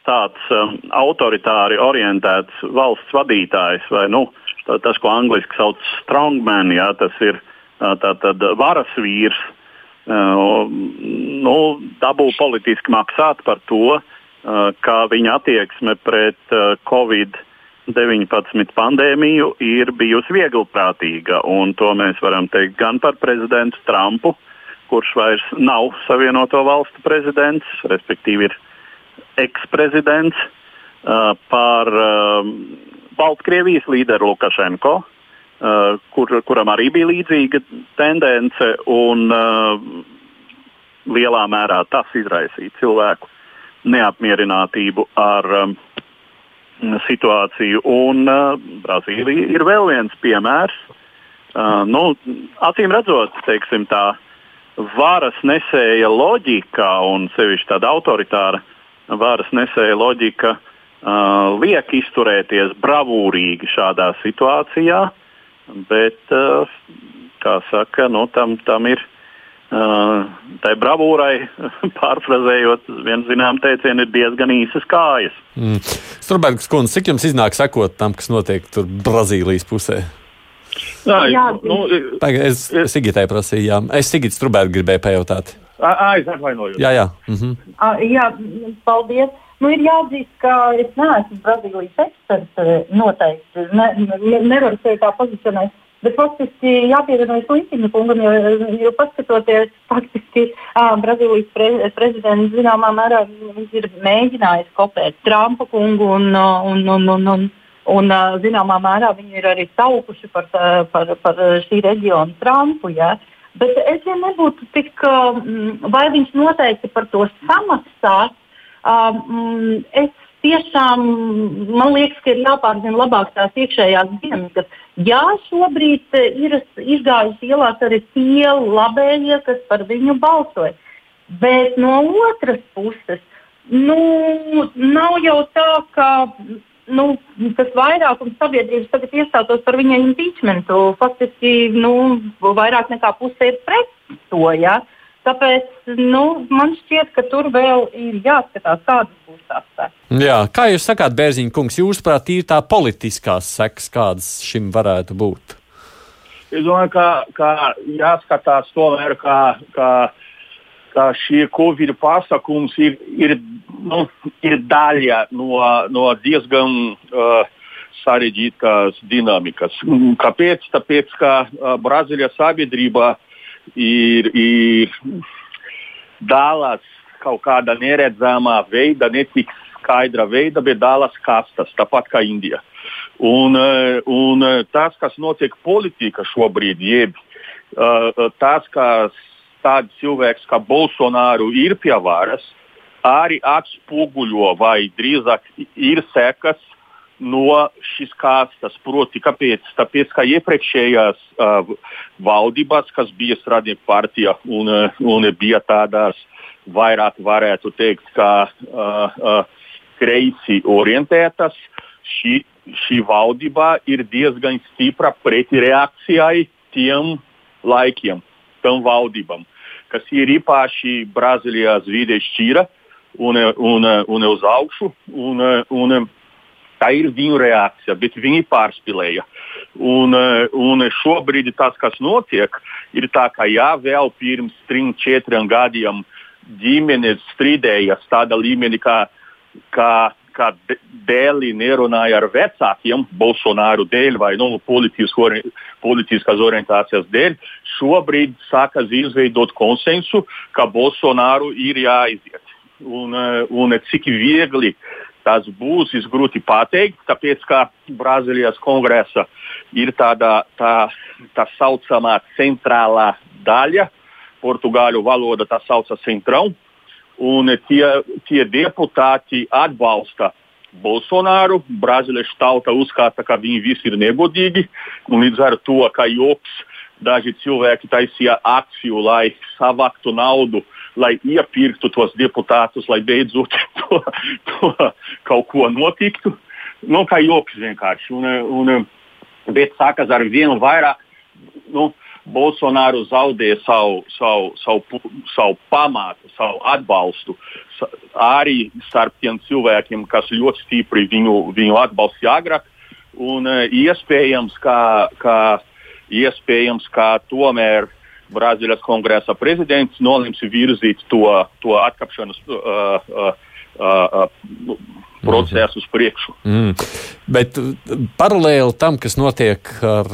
S2: tāds um, autoritāri orientēts valsts vadītājs, vai nu, tas, ko angļuiski sauc par strongman, jā, tas ir tātad varas vīrs, uh, Uh, nu, dabū politiski maksāt par to, uh, kā viņa attieksme pret uh, Covid-19 pandēmiju ir bijusi vieglprātīga. To mēs varam teikt gan par prezidentu Trumpu, kurš vairs nav Savienoto Valstu prezidents, respektīvi ir eksprezidents, par Baltkrievijas līderu Lukašenko, kur, kuram arī bija līdzīga tendence, un uh, lielā mērā tas izraisīja cilvēku neapmierinātību ar um, situāciju. Un Brazīlija ir vēl viens piemērs. Nu, acīm redzot, teiksim, tā varas nesēja loģika un sevišķi tāda autoritāra varas nesēja loģika uh, liek izturēties bravūrīgi šādā situācijā. Bet, eh, kā saka, nu, tam, tam ir eh, tai bravūrai, pārfrazējot vienu zinām teicienu, ir diezgan īsas kājas.
S1: Mm. Strunbergs kundze, cik jums iznāk sekot tam, kas notiek tur Brazīlijas pusē?
S8: Jā, jā. Nu,
S1: Tagad es Sigitai prasīju, jā. Es Sigita Strunbergu gribēju pajautāt.
S8: Ai, es atvainojos.
S1: Jā, jā. Mhm.
S4: jā, paldies. Nu, ir jāatzīst, ka es neesmu Brazīlijas eksperts. Eh, noteikti ne, ne, nevaru sevi tā pozicionēt. Bet faktiski jāpievienojas Linkina kungam, jo, jo paskatoties, faktiski ā, Brazīlijas pre, prezidents zināmā mērā ir mēģinājis kopēt Trumpa kungu un, un, un, un, un, un zināmā mērā viņi ir arī taupuši par, par, par šī reģiona Trumpu. Ja? Bet es ja nebūtu tik, vai viņš noteikti par to samaksās, Um, es tiešām man liekas, ka ir jāpārzina labāk tās iekšējās dienas, jā, šobrīd ir izgājuši ielās arī tie labējie, kas par viņu balsoja. Bet no otras puses, nu, nav jau tā, ka nu, tas vairākums sabiedrības tagad iestātos par viņa impeachmentu. Faktiski nu, vairāk nekā puse ir pret to. Ja? Tāpēc nu, man šķiet, ka tur vēl ir jāskatās, kādas būs tās sekas.
S1: Jā, kā jūs sakāt, Bērziņa kungs, jūsuprāt, ir tā politiskās sekas, kādas šim varētu būt?
S8: Es domāju, ka, ka jāskatās tomēr, kā, kā, kā šie Covid pasākums ir, ir, nu, ir daļa no, no diezgan uh, sarežģītas dinamikas. Kāpēc? Tāpēc, ka uh, Brazīlijas sabiedrība ir, ir dalās kaut kādā neredzamā veidā, ne tik skaidra veidā, bet dalās kastas, tāpat kā Indija. Un, eh, un eh, tas, kas notiek politikā šobrīd, jeb uh, tas, ka tāds cilvēks kā Bolsonaro ir pie varas, arī atspoguļo vai drīzāk ir sekas no šīs kastas. Proti, kāpēc? Tāpēc, ka iepriekšējās uh, valdības, kas bija Strādnieku partija un, un bija tādās vairāk varētu teikt, kā uh, uh, kreisi orientētas, šī, šī valdība ir diezgan stipra pretreakcijai tiem laikiem, tam valdībām, kas ir īpaši Brazīlijas vidē šķira un, un, un uz augšu. Un, un, Tā ir viņu reakcija, bet viņi pārspīlēja. Un, un šobrīd tas, kas notiek, ir tā, ka jā, vēl pirms trim, četriem gadiem ģimenes strīdējas tādā līmenī, kā, kā, kā dēli nerunāja ar vecākiem, Bolsonaru dēļ vai nu, politiskās orientācijas dēļ. Šobrīd sākas izveidot konsensu, ka Bolsonaru ir jāiziet. Un, un cik viegli tas būs, ir grūti pateikt, tāpēc ka Brazīlijas kongresa ir tāda tā, tā saucamā centrālā daļa, portugāļu valoda tā saucas centrão, un tie, tie deputāti atbalsta Bolsonaru. Brazīliešu tauta uzskata, ka viņi visi ir negodīgi, un līdz ar to, ka joks daži cilvēki taisīja akciju, lai savāktu naudu lai iepirktu tos deputātus, lai beidzot to, to kaut ko notiktu. Nu, kā joks vienkārši. Un, un, bet sākas ar vienu vairāk. Nu, Bolsonaro zaudēja savu, savu, savu, savu pamatu, savu atbalstu arī starp tiem cilvēkiem, kas ļoti stipri viņu, viņu atbalstīja agrāk. Un, uh, iespējams, ka, ka, iespējams, ka tomēr uh, Brazīlijas kongresa prezidents nolems virzīt to, to atkāpšanas uh, uh, uh, procesu uz priekšu.
S1: Mm. Bet paralēli tam, kas notiek ar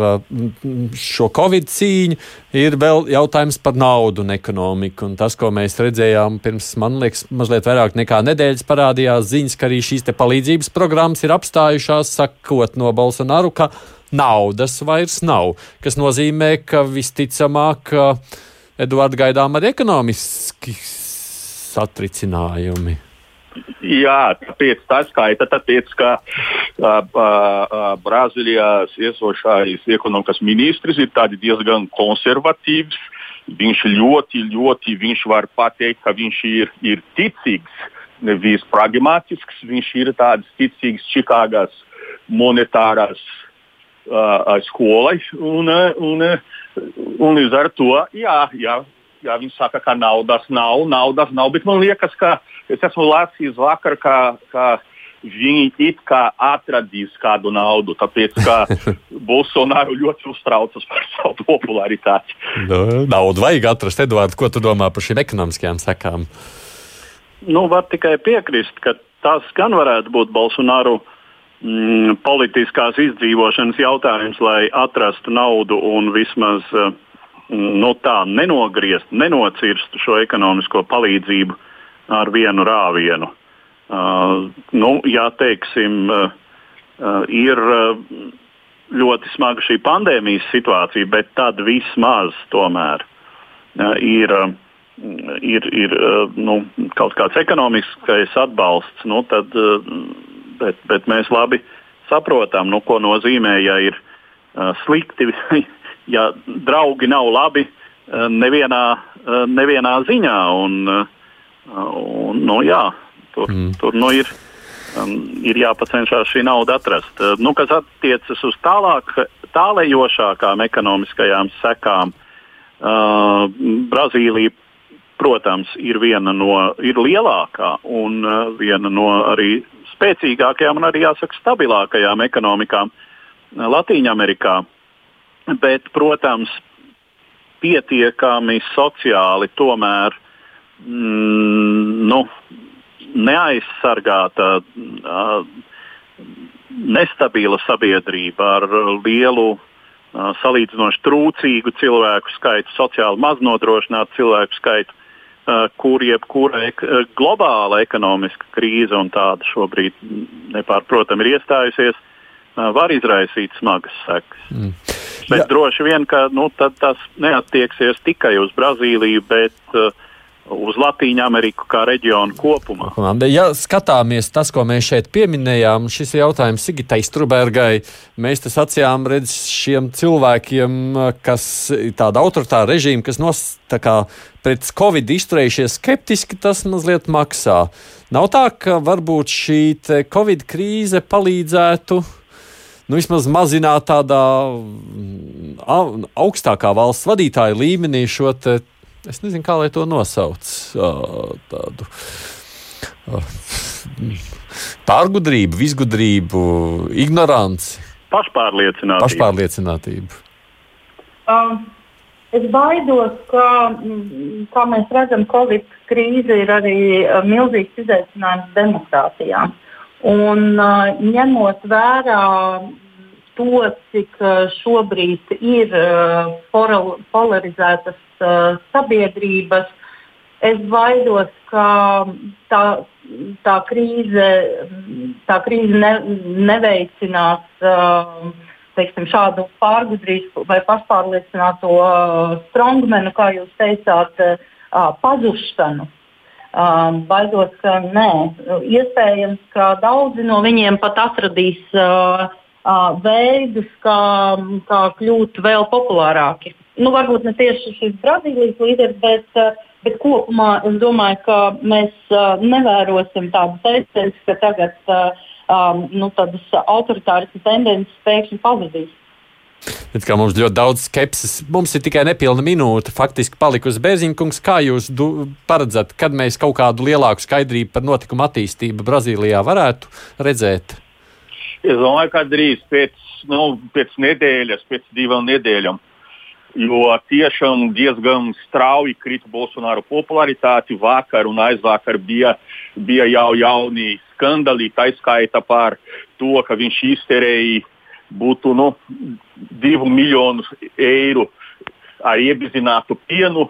S1: šo covid cīņu, ir vēl jautājums par naudu un ekonomiku. Un tas, ko mēs redzējām pirms, man liekas, mazliet vairāk nekā nedēļas, parādījās ziņas, ka arī šīs palīdzības programmas ir apstājušās, sakot no Bolsonaru naudas vairs nav. Tas nozīmē, ka visticamāk Eduards gaidām arī ekonomiski satricinājumi.
S8: Jā, tāpēc tas skaita, tāpēc, ka uh, uh, Brazīlijās esošais ekonomikas ministrs ir diezgan konservatīvs. Viņš ļoti, ļoti viņš var pateikt, ka viņš ir, ir ticīgs, nevis pragmatisks. Viņš ir tāds ticīgs Čikāgas monetārās uh, skolai. Un, un, un līdz ar to, jā, jā, jā, viņi saka, ka naudas nav, naudas nav, bet man liekas, ka es esmu lasījis vakar, ka, ka viņi it kā atradīs kādu naudu, tāpēc ka Bolsonaro ļoti uztraucas par savu popularitāti.
S1: Nu, naudu vajag atrast, Edvards, ko tu domā par šīm ekonomiskajām sekām?
S2: Nu, var tikai piekrist, ka tas gan varētu būt Bolsonaro mm, politiskās izdzīvošanas jautājums, lai atrastu naudu un vismaz uh, nu, tā nenogriezt, nenocirstu šo ekonomisko palīdzību ar vienu rāvienu. Uh, nu, jā, teiksim, uh, uh, ir uh, ļoti smaga šī pandēmijas situācija, bet tad vismaz tomēr uh, ir. Uh, ir, ir nu, kaut kāds ekonomiskais atbalsts, nu, tad bet, bet mēs labi saprotam, nu, ko nozīmē, ja ir uh, slikti, ja draugi nav labi uh, nevienā, uh, nevienā ziņā. Un, uh, un, nu, jā, tur, mm. tur nu, ir um, ir jāpacenšas šī nauda atrast. Nu, kas attiecas uz tālāk, tālējošākām ekonomiskajām sekām, Brazīlija, protams, ir viena no, ir lielākā un uh, viena no arī spēcīgākajām un arī, jāsaka, stabilākajām ekonomikām Latvijā. Bet, protams, pietiekami sociāli tomēr mm, nu, neaizsargāta, uh, nestabila sabiedrība ar lielu, uh, salīdzinoši trūcīgu cilvēku skaitu, sociāli maznodrošinātu cilvēku skaitu, uh, kur jebkura ek globāla ekonomiska krīze un tāda šobrīd nepārprotami ir iestājusies, var izraisīt smagas sekas. Mm. Bet Jā. droši vien, ka nu, tas neattieksies tikai uz Brazīliju, bet uh, uz Latviju Ameriku kā reģionu kopumā.
S1: Ja skatāmies tas, ko mēs šeit pieminējām, šis jautājums Sigitai Strubergai, mēs tas acījām redz šiem cilvēkiem, kas ir tāda autoritāra režīma, kas nos, kā, pret Covid izturējušies skeptiski, tas mazliet maksā. Nav tā, ka varbūt šī Covid krīze palīdzētu nu, vismaz mazināt tādā augstākā valsts vadītāja līmenī šo te, es nezinu, kā lai to nosauc, tādu pārgudrību, visgudrību, ignoranci.
S2: Pašpārliecinātību.
S1: Pašpārliecinātību.
S4: Um. Es baidos, ka, kā mēs redzam, Covid krīze ir arī milzīgs izaicinājums demokrātijām. Un, uh, ņemot vērā to, cik uh, šobrīd ir uh, polarizētas sabiedrības, es baidos, ka tā, tā krīze, tā krīze ne, neveicinās teiksim, šādu pārgudrību vai pašpārliecināto strongmenu, kā jūs teicāt, pazušanu. Um, baidos, ka nē. Iespējams, ka daudzi no viņiem pat atradīs uh, uh, veidus, kā, kā kļūt vēl populārāki. Nu, varbūt ne tieši šis Brazīlijas līderis, bet, uh, bet kopumā es domāju, ka mēs uh, nevērosim tādu tendenci, ka tagad uh, um, nu, tādas autoritāras tendences pēkšņi pazudīs.
S1: Bet kā mums ļoti daudz skepsis, mums ir tikai nepilna minūte. Faktiski palikusi Bērziņkungs. Kā jūs paredzat, kad mēs kaut kādu lielāku skaidrību par notikumu attīstību Brazīlijā varētu redzēt?
S8: Es domāju, ka drīz pēc, nu, pēc nedēļas, pēc divām nedēļām. Jo tiešām diezgan strauji krita Bolsonaro popularitāte. Vakar un aizvakar bija, bija jau jauni skandali, tā skaita par to, ka viņš izterēja būtu nu, divu miljonu eiro. Ar iebizinātu pienu.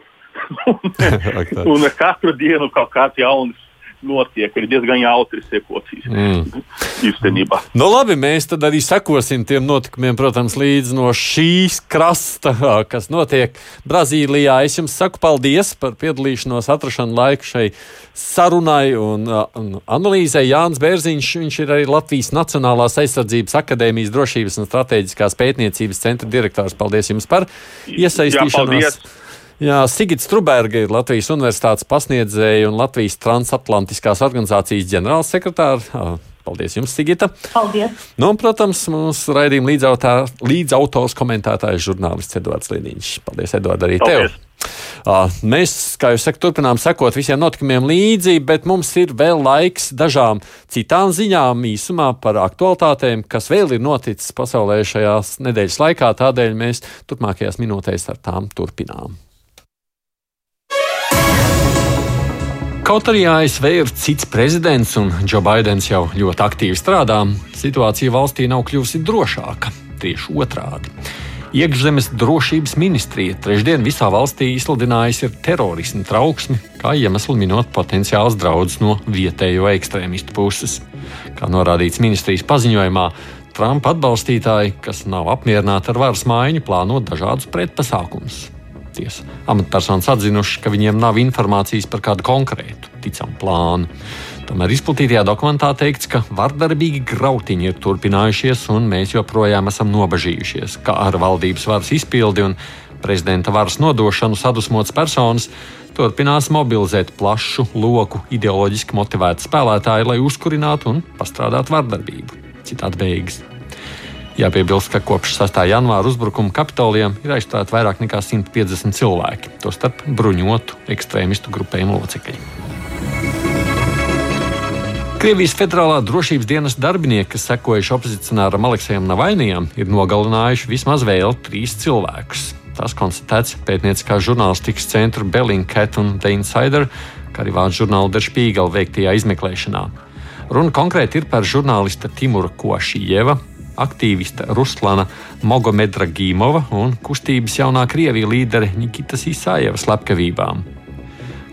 S8: un katru dienu kaut kāds jauns notiek. Ir diezgan jautri sekocijas mm. īstenībā.
S1: Nu, labi, mēs tad arī sekosim tiem notikumiem, protams, līdz no šīs krasta, kas notiek Brazīlijā. Es jums saku paldies par piedalīšanos, atrašanu laiku šai sarunai un, un analīzē. Jānis Bērziņš, viņš ir arī Latvijas Nacionālās aizsardzības akadēmijas drošības un strateģiskās pētniecības centra direktors. Paldies jums par iesaistīšanos! Jā, Jā, Sigita Struberga ir Latvijas Universitātes pasniedzēja un Latvijas transatlantiskās organizācijas ģenerālsekretāra. Paldies jums, Sigita.
S4: Paldies.
S1: Nu, un, protams, mūsu raidījuma līdzautors komentētājs žurnālists Edvards Liniņš. Paldies, Edvard, arī Paldies. tev. Mēs, kā jūs sakat, turpinām sekot visiem notikumiem līdzi, bet mums ir vēl laiks dažām citām ziņām īsumā par aktualitātēm, kas vēl ir noticis pasaulē šajās nedēļas laikā. Tādēļ mēs turpmākajās minūtēs ar tām turpinām. Kaut arī ASV ir cits prezidents un Džo Baidens jau ļoti aktīvi strādā, situācija valstī nav kļuvusi drošāka. Tieši otrādi. Iekšzemes drošības ministrija trešdien visā valstī izsludinājusi terorismu trauksmi, kā iemeslu minot potenciāls draudz no vietējo ekstrēmistu puses. Kā norādīts ministrijas paziņojumā, Trumpa atbalstītāji, kas nav apmierināti ar varas maiņu, plāno dažādus pretpasākumus tiesa. Amatpersonas atzinuši, ka viņiem nav informācijas par kādu konkrētu ticamu plānu. Tomēr izplatītajā dokumentā teikts, ka vardarbīgi grautiņi ir turpinājušies, un mēs joprojām esam nobežījušies, kā ar valdības varas izpildi un prezidenta varas nodošanu sadusmotas personas turpinās mobilizēt plašu loku ideoloģiski motivēti spēlētāji, lai uzkurinātu un pastrādātu vardarbību. Citādi beigas. Jāpiebilst, ka kopš 6. janvāra uzbrukuma kapitolijam ir aizstāti vairāk nekā 150 cilvēki, tostarp bruņotu ekstrēmistu grupējumu locekļi. Krievijas Federālā drošības dienas darbinieki, kas sekojuši opozicionāram Aleksējam Navainijam, ir nogalinājuši vismaz vēl trīs cilvēkus. Tas konstatēts pētnieciskā žurnālistikas centra Bellingcat un The Insider, kā arī vārdu žurnāla Der Spiegel veiktajā izmeklēšanā. Runa konkrēti ir par žurnālista Timura Košieva, aktīvista Ruslana Mogomedra Gīmova un kustības jaunā Krievija līdere Nikitas Isājevas slepkavībām.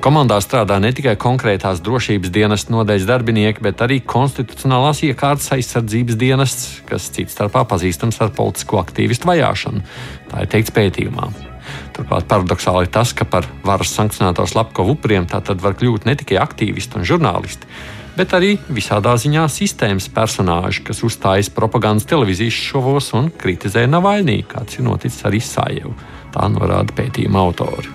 S1: Komandā strādā ne tikai konkrētās drošības dienas nodeļas darbinieki, bet arī konstitucionālās iekārtas aizsardzības dienests, kas cits starpā pazīstams ar politisko aktīvistu vajāšanu. Tā ir teikts pētījumā. Turklāt paradoxāli ir tas, ka par varas sankcionēto slepkavu upuriem tā tad var kļūt ne tikai aktīvisti un žurnālisti, bet arī visādā ziņā sistēmas personāži, kas uzstājas propagandas televīzijas šovos un kritizē Navaļnī, kāds ir noticis ar Isājevu. Tā norāda pētījuma autori.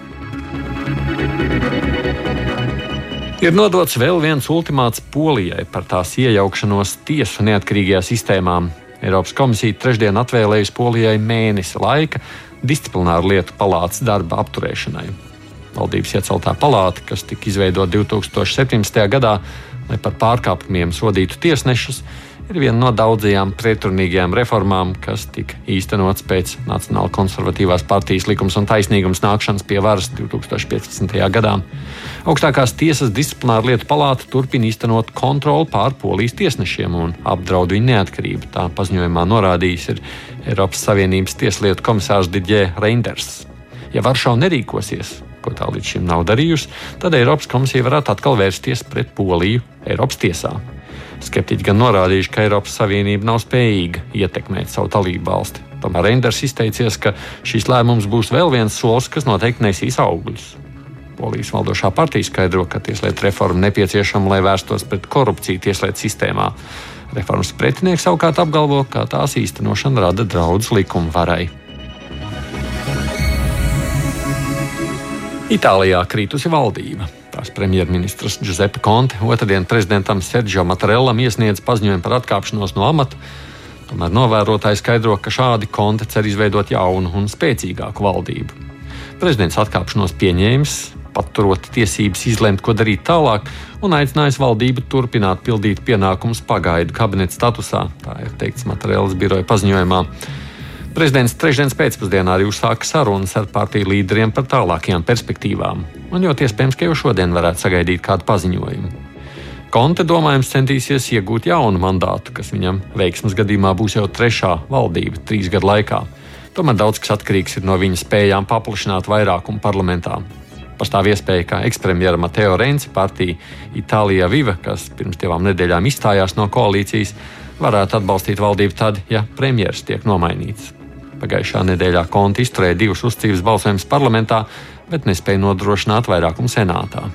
S1: Ir nodots vēl viens ultimāts Polijai par tās iejaukšanos tiesu neatkarīgajā sistēmā. Eiropas komisija trešdien atvēlējusi Polijai mēnesi laika disciplināru lietu palātas darba apturēšanai. Valdības ieceltā palāta, kas tika izveidota 2017. gadā, lai par pārkāpumiem sodītu tiesnešus, ir viena no daudzajām pretrunīgajām reformām, kas tika īstenots pēc Nacionāla konservatīvās partijas likums un taisnīgums nākšanas pie varas 2015. gadā. Augstākās tiesas disciplināra lietu palāta turpina īstenot kontroli pār polijas tiesnešiem un apdraud viņu neatkarību. Tā paziņojumā norādījis ir Eiropas Savienības tieslietu komisārs Didjē Reinders. Ja Varšava nerīkosies, ko tā līdz šim nav darījusi, tad Eiropas komisija varētu atkal vērsties pret Poliju Eiropas tiesā. Skeptiķi gan norādījuši, ka Eiropas Savienība nav spējīga ietekmēt savu dalību valsti. Tomēr Reinders izteicies, ka šīs lēmums būs vēl viens solis, kas noteikti nesīs augļus. Polijas valdošā partija skaidro, ka tieslietu reforma nepieciešama, lai vērstos pret korupciju tieslietu sistēmā. Reformas pretinieki savukārt apgalvo, ka tās īstenošana rada draudus likuma varai. Itālijā krītusi valdība. Tās premjerministrs Giuseppe Conte otrdien prezidentam Sergio Matarellam iesniedz paziņojumu par atkāpšanos no amata. Tomēr novērotāji skaidro, ka šādi Conte cer izveidot jaunu un spēcīgāku valdību. Prezidents atkāpšanos pieņēmis, paturot tiesības izlemt, ko darīt tālāk, un aicinājis valdību turpināt pildīt pienākumus pagaidu kabineta statusā. Tā ir teikts Matarellas biroja paziņojumā. Prezidents trešdienas pēcpusdienā arī uzsāka sarunas ar partiju līderiem par tālākajām perspektīvām, un ļoti iespējams, ka jau šodien varētu sagaidīt kādu paziņojumu. Konte domājams centīsies iegūt jaunu mandātu, kas viņam veiksmas gadījumā būs jau trešā valdība trīs gadu laikā. Tomēr daudz kas atkarīgs no viņa spējām paplašināt vairākumu parlamentā. Pastāv iespēja, ka ekspremjera Mateo Renci partija Itālijā Viva, kas pirms divām nedēļām izstājās no koalīcijas, varētu atbalstīt valdību tad, ja premjerministrs tiek nomainīts. Pagājušā nedēļā Konti izturēja divus uzticības balsojumus parlamentā, bet nespēja nodrošināt vairākumu senātā.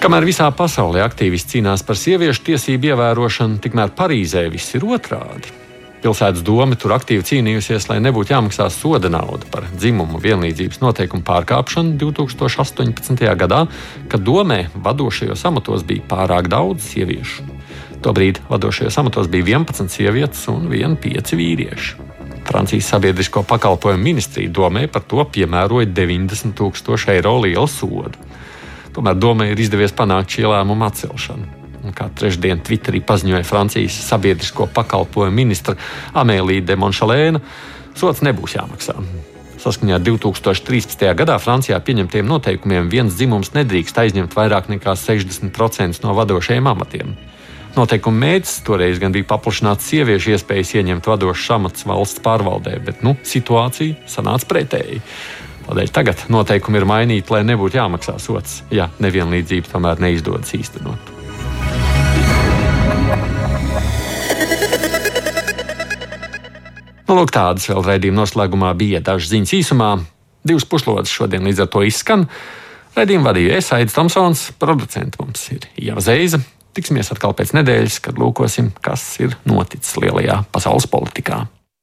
S1: Kamēr visā pasaulē aktīvisti cīnās par sieviešu tiesību ievērošanu, tikmēr Parīzē viss ir otrādi. Pilsētas doma tur aktīvi cīnījusies, lai nebūtu jāmaksā soda nauda par dzimumu vienlīdzības noteikumu pārkāpšanu 2018. gadā, kad domē vadošajos amatos bija pārāk daudz sieviešu. Tobrīd vadošajos amatos bija 11 sievietes un 1,5 vīrieši. Francijas sabiedrisko pakalpojumu ministrija domē par to piemēroja 90 tūkstošu eiro lielu sodu. Tomēr domē ir izdevies panākt šī lēmuma atcelšanu. Un kā trešdien Twitterī paziņoja Francijas sabiedrisko pakalpojumu ministra Amēlija de Monšalēna, sots nebūs jāmaksā. Saskaņā ar 2013. gadā Francijā pieņemtiem noteikumiem viens dzimums nedrīkst aizņemt vairāk nekā 60% no vadošajiem amatiem. Noteikuma mērķis toreiz gan bija paplašināt sieviešu iespējas ieņemt vadošas amatus valsts pārvaldē, bet nu, situācija sanāca pretēji. Tādēļ tagad noteikumi ir mainīti, lai nebūtu jāmaksā sots, ja nevienlīdzība tomēr neizdodas īstenot. Nu, lūk, tādas vēl raidījuma noslēgumā bija dažas ziņas īsumā. Divas puslodes šodien līdz ar to izskan. Raidījumu vadīja es, Aits Tomsons, producents mums ir Ieva Zeiza. Tiksimies atkal pēc nedēļas, kad lūkosim, kas ir noticis lielajā pasaules politikā.